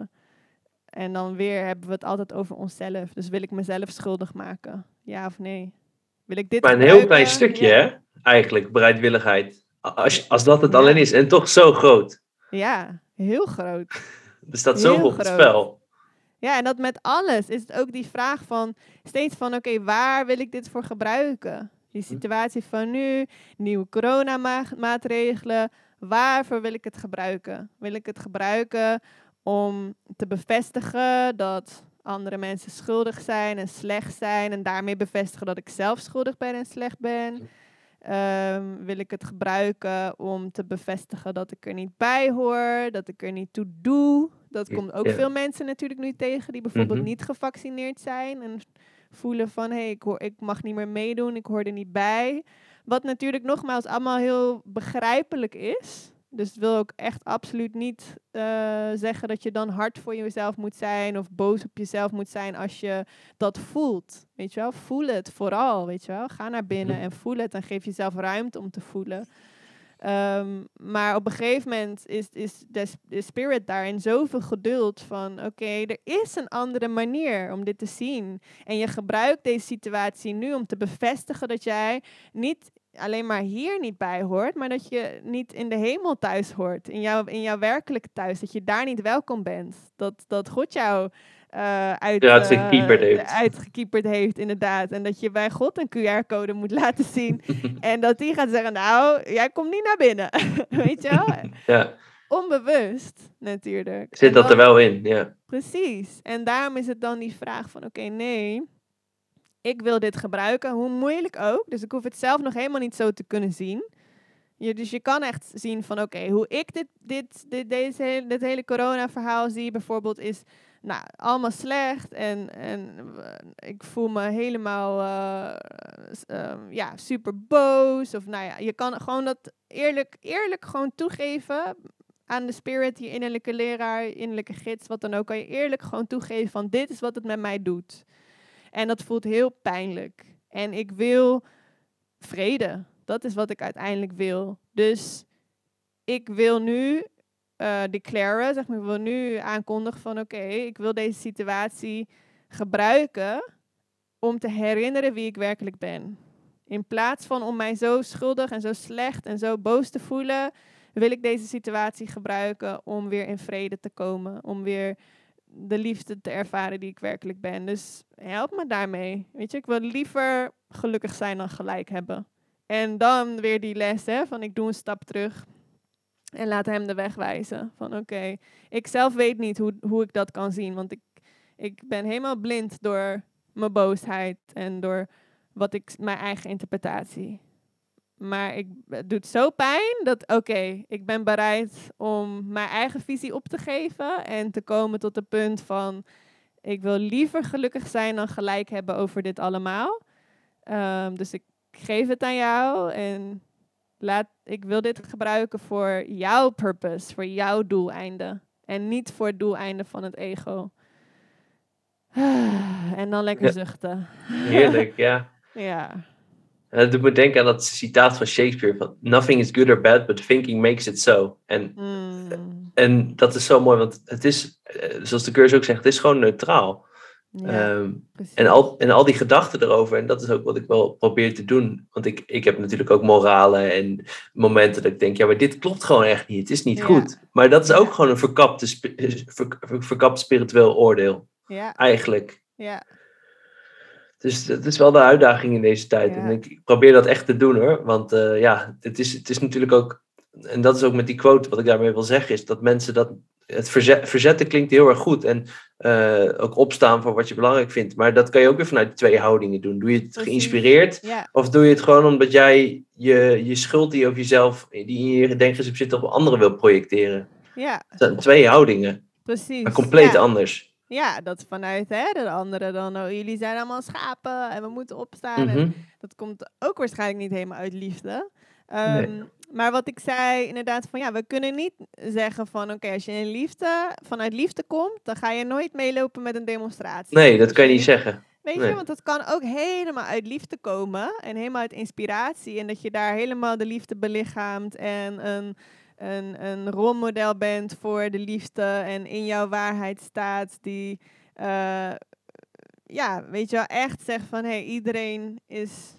en dan weer hebben we het altijd over onszelf. Dus wil ik mezelf schuldig maken? Ja of nee? Wil ik dit Maar een heel klein stukje, Ja. hè? Eigenlijk, bereidwilligheid. Als, als dat het alleen is. En toch zo groot. Ja, heel groot. [LAUGHS] Er staat zoveel op het spel. Ja, en dat met alles is het ook die vraag van steeds van oké, waar wil ik dit voor gebruiken? Die Hm. situatie van nu, nieuwe coronamaatregelen, waarvoor wil ik het gebruiken? Wil ik het gebruiken om te bevestigen dat andere mensen schuldig zijn en slecht zijn en daarmee bevestigen dat ik zelf schuldig ben en slecht ben? Ehm, wil ik het gebruiken om te bevestigen dat ik er niet bij hoor, dat ik er niet toe doe? Dat komt ook ja. veel mensen natuurlijk nu tegen die bijvoorbeeld Mhm. niet gevaccineerd zijn en voelen van hé, hey, ik, hoor- ik mag niet meer meedoen, ik hoor er niet bij. Wat natuurlijk nogmaals allemaal heel begrijpelijk is. Dus het wil ook echt absoluut niet eh, zeggen dat je dan hard voor jezelf moet zijn of boos op jezelf moet zijn als je dat voelt. Weet je wel, voel het vooral, weet je wel. Ga naar binnen Mhm. en voel het en geef jezelf ruimte om te voelen. Ehm, maar op een gegeven moment is, is de, de spirit daarin zoveel geduld van... oké, er is een andere manier om dit te zien. En je gebruikt deze situatie nu om te bevestigen dat jij niet alleen maar hier niet bij hoort... maar dat je niet in de hemel thuis hoort, in, jouw in jouw werkelijke thuis. Dat je daar niet welkom bent. Dat, dat God jou eh uit, eh, heeft. uitgekieperd heeft, inderdaad. En dat je bij God een QR-code moet [LAUGHS] laten zien... [LAUGHS] En dat die gaat zeggen, nou, jij komt niet naar binnen. [LAUGHS] Weet je wel? Ja, Onbewust natuurlijk. zit dat er wel in. Ja. Precies. En daarom is het dan die vraag van, oké, nee, ik wil dit gebruiken, hoe moeilijk ook. Dus ik hoef het zelf nog helemaal niet zo te kunnen zien. Dus je kan echt zien van, oké, hoe ik dit, dit, dit, deze hele, dit hele corona-verhaal zie bijvoorbeeld is, nou, allemaal slecht. En, en eh, ik voel me helemaal, ehm, ja, super boos. Of nou ja, je kan gewoon dat eerlijk, eerlijk gewoon toegeven aan de spirit, je innerlijke leraar, innerlijke gids, wat dan ook, kan je eerlijk gewoon toegeven van dit is wat het met mij doet. En dat voelt heel pijnlijk. En ik wil vrede. Dat is wat ik uiteindelijk wil. Dus ik wil nu eh declaren, zeg maar, ik wil nu aankondigen van oké, ik wil deze situatie gebruiken om te herinneren wie ik werkelijk ben. In plaats van om mij zo schuldig en zo slecht en zo boos te voelen, wil ik deze situatie gebruiken om weer in vrede te komen. Om weer de liefde te ervaren die ik werkelijk ben. Dus help me daarmee. Weet je, ik wil liever gelukkig zijn dan gelijk hebben. En dan weer die les, hè, van ik doe een stap terug. En laat hem de weg wijzen. Van oké, ik zelf weet niet hoe, hoe ik dat kan zien. Want ik, ik ben helemaal blind door mijn boosheid en door wat ik, mijn eigen interpretatie. Maar ik, het doet zo pijn dat, oké, ik ben bereid om mijn eigen visie op te geven en te komen tot het punt van, ik wil liever gelukkig zijn dan gelijk hebben over dit allemaal. Ehm, dus ik geef het aan jou en laat, ik wil dit gebruiken voor jouw purpose, voor jouw doeleinde. En niet voor het doeleinde van het ego. [SIGHS] En dan lekker zuchten. Heerlijk, ja. [LAUGHS] ja. En dat doet me denken aan dat citaat van Shakespeare van Nothing is good or bad, but thinking makes it so. En, Mm, en dat is zo mooi, want het is, eh, zoals de cursus ook zegt, het is gewoon neutraal. ja, Ehm, en, al, en al die gedachten erover, en dat is ook wat ik wel probeer te doen. Want ik, ik heb natuurlijk ook moralen en momenten dat ik denk, ja, maar dit klopt gewoon echt niet. Het is niet Ja. goed. Maar dat is ook Ja. gewoon een verkapte, ver- ver- verkapt spiritueel oordeel, ja, eigenlijk. ja, Dus dat is wel de uitdaging in deze tijd. Ja. En ik probeer dat echt te doen hoor. Want eh, ja, het is, het is natuurlijk ook. En dat is ook met die quote wat ik daarmee wil zeggen, is dat mensen dat. Het verzet, verzetten klinkt heel erg goed. En eh, ook opstaan voor wat je belangrijk vindt. Maar dat kan je ook weer vanuit twee houdingen doen. Doe je het geïnspireerd? ja, Of doe je het gewoon omdat jij je, je schuld die je over jezelf, die in je gedenkgeschap zit, op anderen wil projecteren? ja, Dat zijn twee houdingen, precies. maar compleet ja. anders. Ja, dat vanuit hè, de anderen dan, oh, jullie zijn allemaal schapen en we moeten opstaan. En Mhm. dat komt ook waarschijnlijk niet helemaal uit liefde. Ehm, Maar wat ik zei, inderdaad, van ja, we kunnen niet zeggen van oké, als je in liefde, vanuit liefde komt, dan ga je nooit meelopen met een demonstratie. Nee, dat kan je niet zeggen. Weet Nee. je, want dat kan ook helemaal uit liefde komen en helemaal uit inspiratie. En dat je daar helemaal de liefde belichaamt en een, een, een rolmodel bent voor de liefde en in jouw waarheid staat die, eh, ja, weet je wel, echt zegt van hé, hey, iedereen is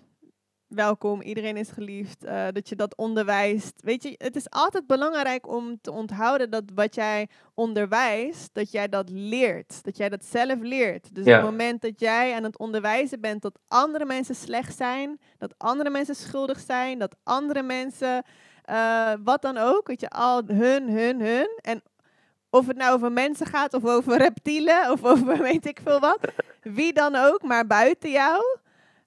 welkom, iedereen is geliefd, eh, dat je dat onderwijst. Weet je, het is altijd belangrijk om te onthouden dat wat jij onderwijst, dat jij dat leert, dat jij dat zelf leert. Dus Ja. op het moment dat jij aan het onderwijzen bent dat andere mensen slecht zijn, dat andere mensen schuldig zijn, dat andere mensen, eh, wat dan ook, weet je, al hun, hun, hun. En of het nou over mensen gaat of over [LAUGHS] reptielen of over weet ik veel wat, wie dan ook, maar buiten jou.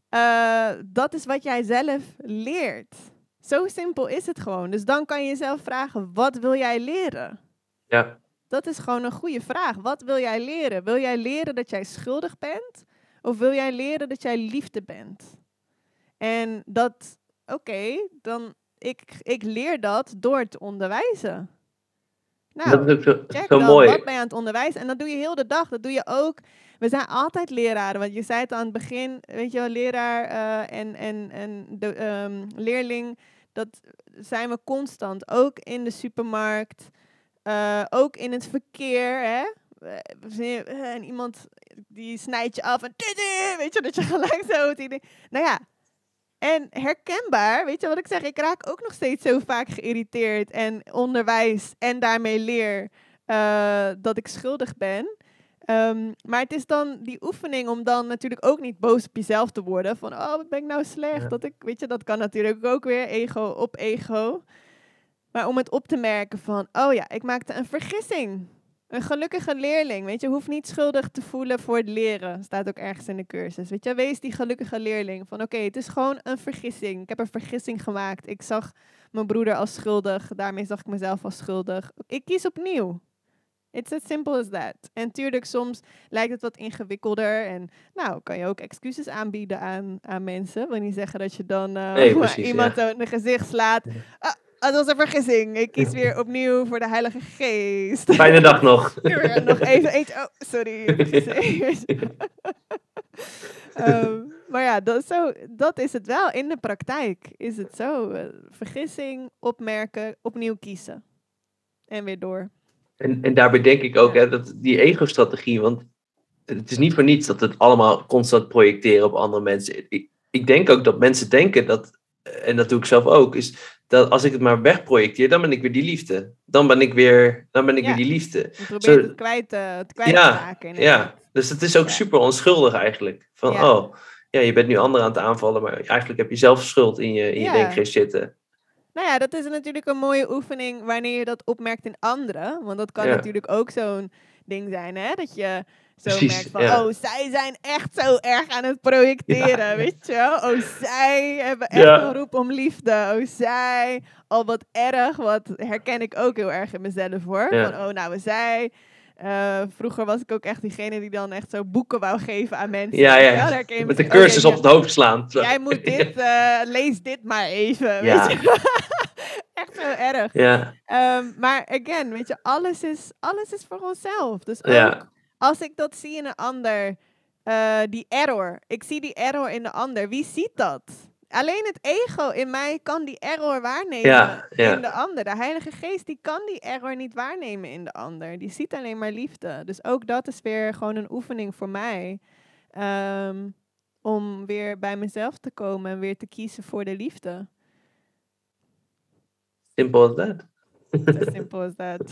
Eh, dat is wat jij zelf leert. Zo simpel is het gewoon. Dus dan kan je jezelf vragen, wat wil jij leren? Ja, Dat is gewoon een goede vraag. Wat wil jij leren? Wil jij leren dat jij schuldig bent? Of wil jij leren dat jij liefde bent? En dat, oké, dan ik, ik leer dat door te onderwijzen. Nou, dat is ook zo, check zo dan, mooi. wat ben je aan het onderwijzen? En dat doe je heel de dag. Dat doe je ook. We zijn altijd leraren. Want je zei het aan het begin, weet je wel, leraar eh, en, en, en de ehm, leerling, dat zijn we constant. Ook in de supermarkt, eh, ook in het verkeer. Hè? Eh, En iemand die snijdt je af en weet je, dat je [LAUGHS] gelijk zo. Nou ja, en herkenbaar, weet je wat ik zeg? Ik raak ook nog steeds zo vaak geïrriteerd en onderwijs en daarmee leer eh, dat ik schuldig ben. Ehm, maar het is dan die oefening om dan natuurlijk ook niet boos op jezelf te worden. Van, oh, wat ben ik nou slecht? Ja. Dat ik, weet je, dat kan natuurlijk ook weer ego op ego. Maar om het op te merken van, oh ja, ik maakte een vergissing. Een gelukkige leerling, weet je, hoeft niet schuldig te voelen voor het leren. Staat ook ergens in de cursus. Weet je, wees die gelukkige leerling. Van oké, het is gewoon een vergissing. Ik heb een vergissing gemaakt. Ik zag mijn broeder als schuldig. Daarmee zag ik mezelf als schuldig. Ik kies opnieuw. It's as simple as that. En tuurlijk, soms lijkt het wat ingewikkelder. En nou, kan je ook excuses aanbieden aan, aan mensen. Wil niet zeggen dat je dan eh, Nee, [LAUGHS] precies, iemand ja. zo in de gezicht slaat. Ah, het was een vergissing. Ik kies weer opnieuw voor de Heilige Geest. Fijne dag nog. [LAUGHS] Ja, nog even eentje. Oh, sorry. [LAUGHS] Ehm, maar ja, dat is, zo, dat is het wel. In de praktijk is het zo. eh, vergissing, opmerken, opnieuw kiezen. En weer door. En, en daarbij denk ik ook Ja. hè, dat die ego-strategie, want het is niet voor niets dat het allemaal constant projecteren op andere mensen. Ik, ik denk ook dat mensen denken dat, en dat doe ik zelf ook, is dat als ik het maar wegprojecteer, dan ben ik weer die liefde. Dan ben ik weer, dan ben ik Ja. weer die liefde. Je probeert Zo- het kwijt, het kwijt Ja, te raken. Ja, dus het is ook Ja. super onschuldig eigenlijk. Van, oh, ja, je bent nu anderen aan het aanvallen, maar eigenlijk heb je zelf schuld in je, in je denkgeest zitten. Nou ja, dat is natuurlijk een mooie oefening wanneer je dat opmerkt in anderen. Want dat kan natuurlijk ook zo'n ding zijn, hè? Dat je zo Precies, merkt van, ja. oh, zij zijn echt zo erg aan het projecteren, Ja. weet je wel? Oh, zij hebben echt Ja. een roep om liefde. Oh, zij, al wat erg, wat herken ik ook heel erg in mezelf, hoor. Van, oh, nou, zij... eh, vroeger was ik ook echt diegene die dan echt zo boeken wou geven aan mensen. Ja, ja, Met de cursus op het hoofd slaan. Jij moet [LAUGHS] dit, eh, lees dit maar even. Ja. Weet je? [LAUGHS] Echt zo erg. Ja, Ehm, maar again, weet je, alles is, alles is voor onszelf. Dus ook Ja. Als ik dat zie in een ander, eh, die error. Ik zie die error in de ander. Wie ziet dat? Alleen het ego in mij kan die error waarnemen Ja, ja. in de ander. De Heilige Geest die kan die error niet waarnemen in de ander. Die ziet alleen maar liefde. Dus ook dat is weer gewoon een oefening voor mij. ehm, om weer bij mezelf te komen en weer te kiezen voor de liefde. simpel as that. As simple as that. [LAUGHS]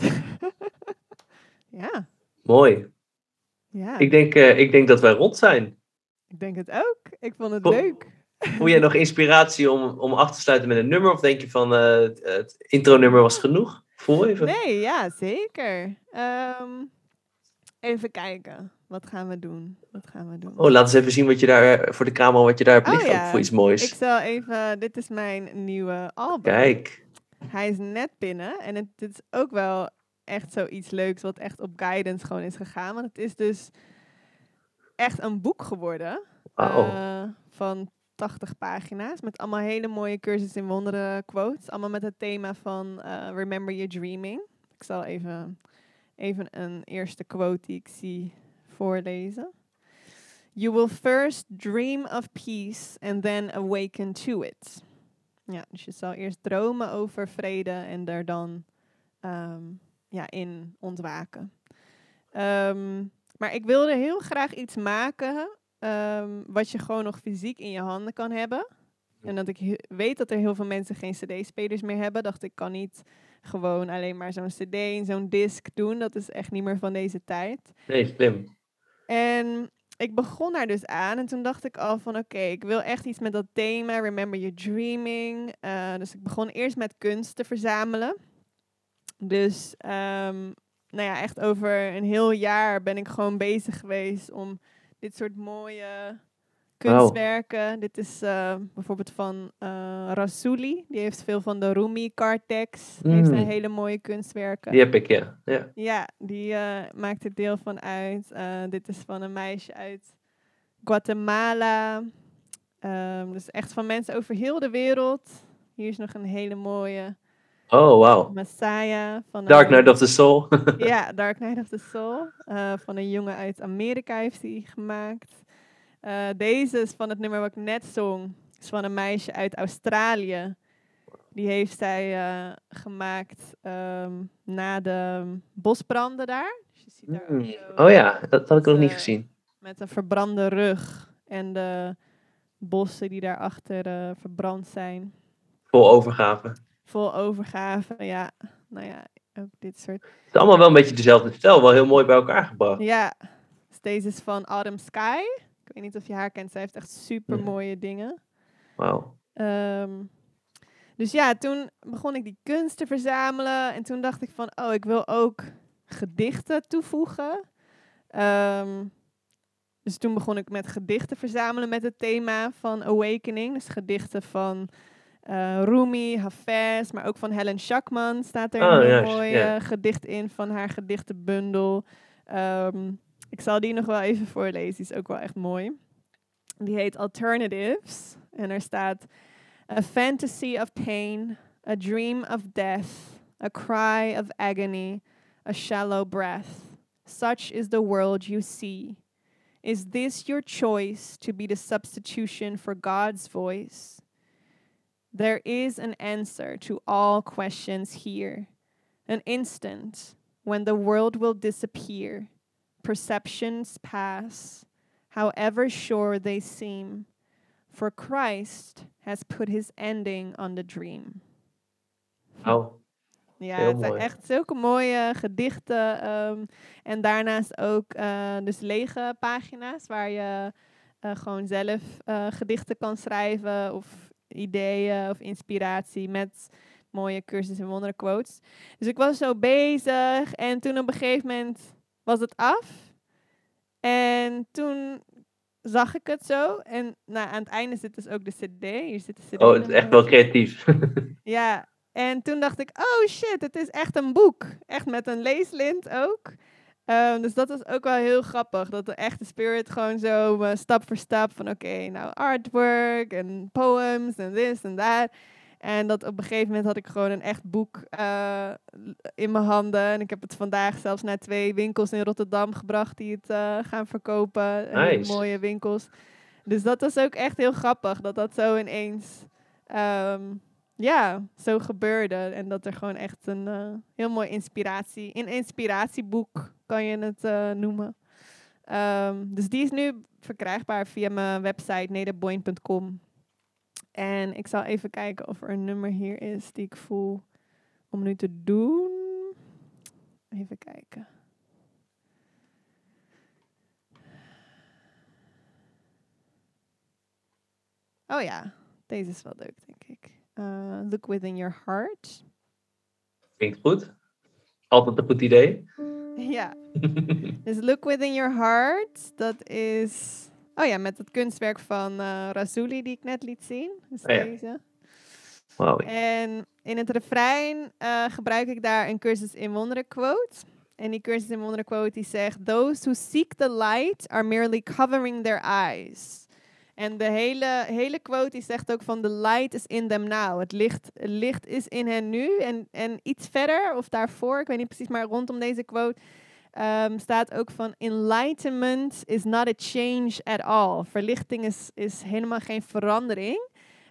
[LAUGHS] ja, Mooi. Ja. Ik denk, eh, ik denk dat wij rond zijn. Ik denk het ook. Ik vond het Vo- leuk. Voel jij nog [LAUGHS] inspiratie om, om af te sluiten met een nummer? Of denk je van eh, het, intro-nummer was genoeg? Voel even. Nee, ja, zeker. Ehm, even kijken. Wat gaan we doen? Wat gaan we doen? Oh, laat eens even zien wat je daar voor de camera, wat je daar hebt Oh, liggen. ja. Voor iets moois. Ik zal even. Dit is mijn nieuwe album. Kijk. Hij is net binnen. En het, dit is ook wel echt zoiets leuks. Wat echt op guidance gewoon is gegaan. Want het is dus echt een boek geworden. Wauw. eh, van 80 pagina's. Met allemaal hele mooie cursus in wonderen quotes. Allemaal met het thema van eh, Remember Your Dreaming. Ik zal even, even een eerste quote die ik zie voorlezen. You will first dream of peace and then awaken to it. Ja, dus je zal eerst dromen over vrede en daar dan ehm, ja, in ontwaken. Ehm, maar ik wilde heel graag iets maken ehm, wat je gewoon nog fysiek in je handen kan hebben. En dat ik weet dat er heel veel mensen geen cd-spelers meer hebben. Dacht ik kan niet gewoon alleen maar zo'n cd en zo'n disc doen. Dat is echt niet meer van deze tijd. Nee, slim. En ik begon daar dus aan en toen dacht ik al van oké, ik wil echt iets met dat thema, Remember Your Dreaming. Eh, dus ik begon eerst met kunst te verzamelen. Dus ehm, nou ja, echt over een heel jaar ben ik gewoon bezig geweest om dit soort mooie kunstwerken. Dit is eh, bijvoorbeeld van eh Rassouli. Die heeft veel van de Rumi Cartex. Die heeft Mm. een hele mooie kunstwerken. Die heb ik, ja. ja. Ja, die eh, maakt er deel van uit. Dit is van een meisje uit Guatemala. Ehm, dus echt van mensen over heel de wereld. Hier is nog een hele mooie Oh, wauw. Messiah. Van Dark een- Knight of the Soul. [LAUGHS] Ja, Dark Knight of the Soul. Eh, van een jongen uit Amerika heeft hij gemaakt. Eh, deze is van het nummer wat ik net zong. Is van een meisje uit Australië. Die heeft zij eh, gemaakt ehm, na de bosbranden daar. Dus je ziet daar Mm. zo Oh ja, dat had ik nog niet gezien. Met een verbrande rug. En de bossen die daarachter verbrand zijn. Vol overgave. Vol overgave. Ja, nou ja, ook dit soort Het is allemaal wel een beetje dezelfde stijl. Wel heel mooi bij elkaar gebracht. Ja, dus deze is van Autumn Sky. Ik weet niet of je haar kent. Zij heeft echt super mooie dingen. Wauw. Ehm, dus ja, toen begon ik die kunst te verzamelen. En toen dacht ik van, oh, ik wil ook gedichten toevoegen. Ehm, dus toen begon ik met gedichten verzamelen met het thema van Awakening. Dus gedichten van eh Rumi, Hafez, maar ook van Helen Schakman staat er Oh, een juist, mooi eh, gedicht in van haar gedichtenbundel. Ehm, ik zal die nog wel even voorlezen, die is ook wel echt mooi. Die heet Alternatives. En er staat: A fantasy of pain, a dream of death, a cry of agony, a shallow breath. Such is the world you see. Is this your choice to be the substitution for God's voice? There is an answer to all questions here. An instant when the world will disappear, perceptions pass, however sure they seem, for Christ has put his ending on the dream. Wauw. Ja, Heel het zijn mooi. echt zulke mooie gedichten. ehm, en daarnaast ook eh, dus lege pagina's waar je eh, gewoon zelf eh, gedichten kan schrijven of ideeën of inspiratie met mooie cursus en wonderen quotes. Dus ik was zo bezig en toen op een gegeven moment was het af. En toen zag ik het zo. En nou, aan het einde zit dus ook de CD. Hier zit de CD. Oh, het is echt wel creatief. [LAUGHS] Ja, en toen dacht ik, oh shit, het is echt een boek. Echt met een leeslint ook. Ehm, dus dat was ook wel heel grappig. Dat de echte spirit gewoon zo uh, stap voor stap van oké, nou artwork en poems en this en dat. En dat op een gegeven moment had ik gewoon een echt boek uh, in mijn handen. En ik heb het vandaag zelfs naar twee winkels in Rotterdam gebracht die het uh, gaan verkopen. Nice. mooie winkels. Dus dat was ook echt heel grappig dat dat zo ineens um, ja, zo gebeurde. En dat er gewoon echt een uh, heel mooi inspiratie, een inspiratieboek kan je het uh, noemen. Um, dus die is nu verkrijgbaar via mijn website nederboin.com. En ik zal even kijken of er een nummer hier is die ik voel om nu te doen. Even kijken. Oh ja, deze is wel leuk, denk ik. Uh, look within your heart. Klinkt goed. Altijd een goed idee. [LAUGHS] Ja. [LAUGHS] dus Look Within Your Heart, dat is... Oh ja, met het kunstwerk van uh, Razuli die ik net liet zien. Dus Oh ja. deze. Wow. En in het refrein eh, gebruik ik daar een cursus in wonderen quote. En die cursus in wonderen quote die zegt... Those who seek the light are merely covering their eyes. En de hele, hele quote die zegt ook van... The light is in them now. Het licht, licht is in hen nu. En, en iets verder, of daarvoor, ik weet niet precies... maar rondom deze quote ehm, staat ook van... Enlightenment is not a change at all. Verlichting is, is helemaal geen verandering.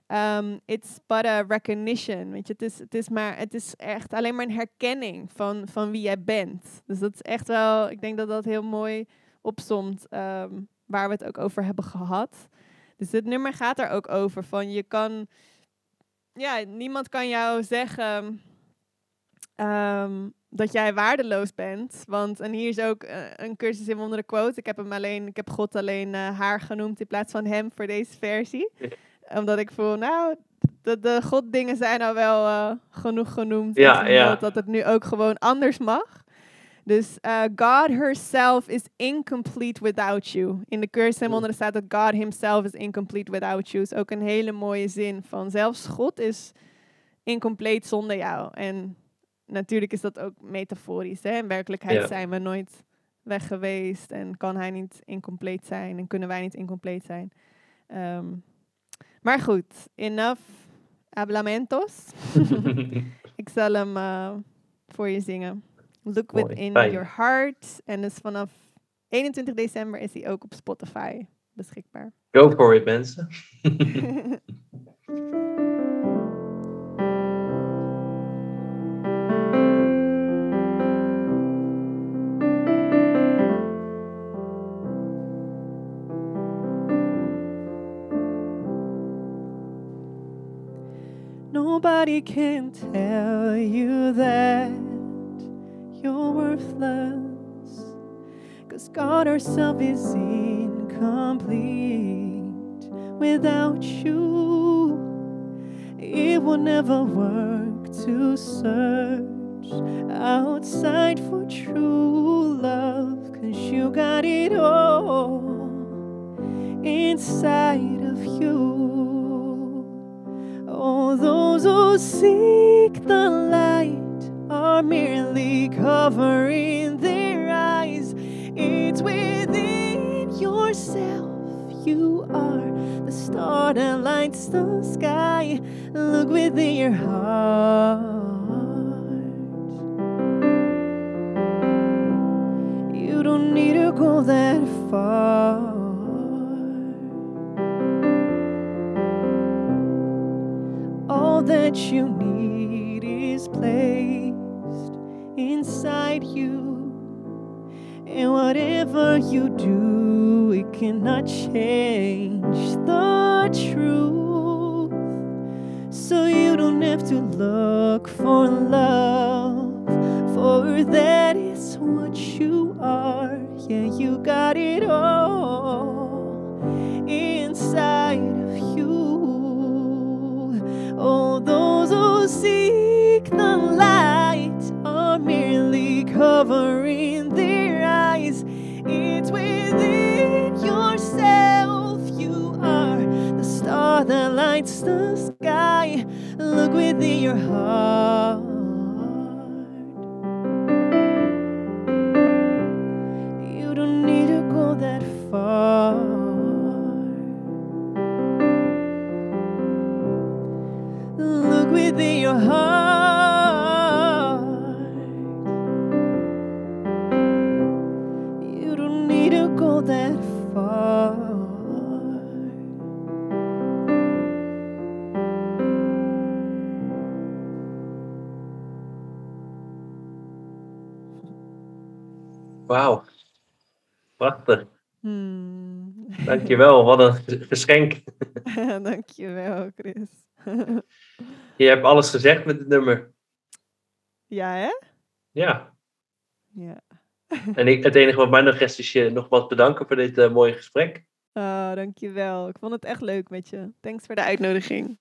Um, it's but a recognition. Weet je, het is, het is maar, het is echt alleen maar een herkenning van, van wie jij bent. Dus dat is echt wel, ik denk dat dat heel mooi opsomt ehm, waar we het ook over hebben gehad. Dus dit nummer gaat er ook over van je kan, ja, niemand kan jou zeggen ehm, dat jij waardeloos bent. Want, en hier is ook eh, een cursus in wonderen quote. Ik heb hem alleen, ik heb God alleen eh, haar genoemd in plaats van hem voor deze versie omdat ik voel, nou, de, de goddingen zijn al wel uh, genoeg genoemd. Ja, ja. Dat het nu ook gewoon anders mag. Dus uh, God herself is incomplete without you. In de wonderen staat dat God himself is incomplete without you. Is ook een hele mooie zin van zelfs God is incompleet zonder jou. En natuurlijk is dat ook metaforisch. Hè? In werkelijkheid Ja. zijn we nooit weg geweest en kan hij niet incompleet zijn en kunnen wij niet incompleet zijn. Ehm, maar goed, enough hablamentos. [LAUGHS] Ik zal hem eh, voor je zingen. Look within your heart. En dus vanaf 21 december is hij ook op Spotify beschikbaar. Go for it, mensen. [LAUGHS] Nobody can tell you that worthless. Cause God herself is incomplete without you. It will never work to search outside for true love. Cause you got it all inside of you. All those who seek the light are merely covering their eyes. It's within yourself. You are the star that lights the sky. Look within your heart. You don't need to go that far. All that you need is placed inside you. And whatever you do, it cannot change the truth. So you don't have to look for love, for that is what you are. Yeah, you got it all inside of you. all covering their eyes. It's within yourself. You are the star that lights the sky. Look within your heart. You don't need to go that far. Look within your heart. Wauw. Prachtig. Hmm. Dankjewel. Wat een geschenk. [LAUGHS] Dankjewel, Chris. Je hebt alles gezegd met het nummer. ja, hè? Ja. Ja. En ik, het enige wat mij nog rest is je nog wat bedanken voor dit eh, mooie gesprek. Oh, dankjewel. Ik vond het echt leuk met je. Thanks voor de uitnodiging.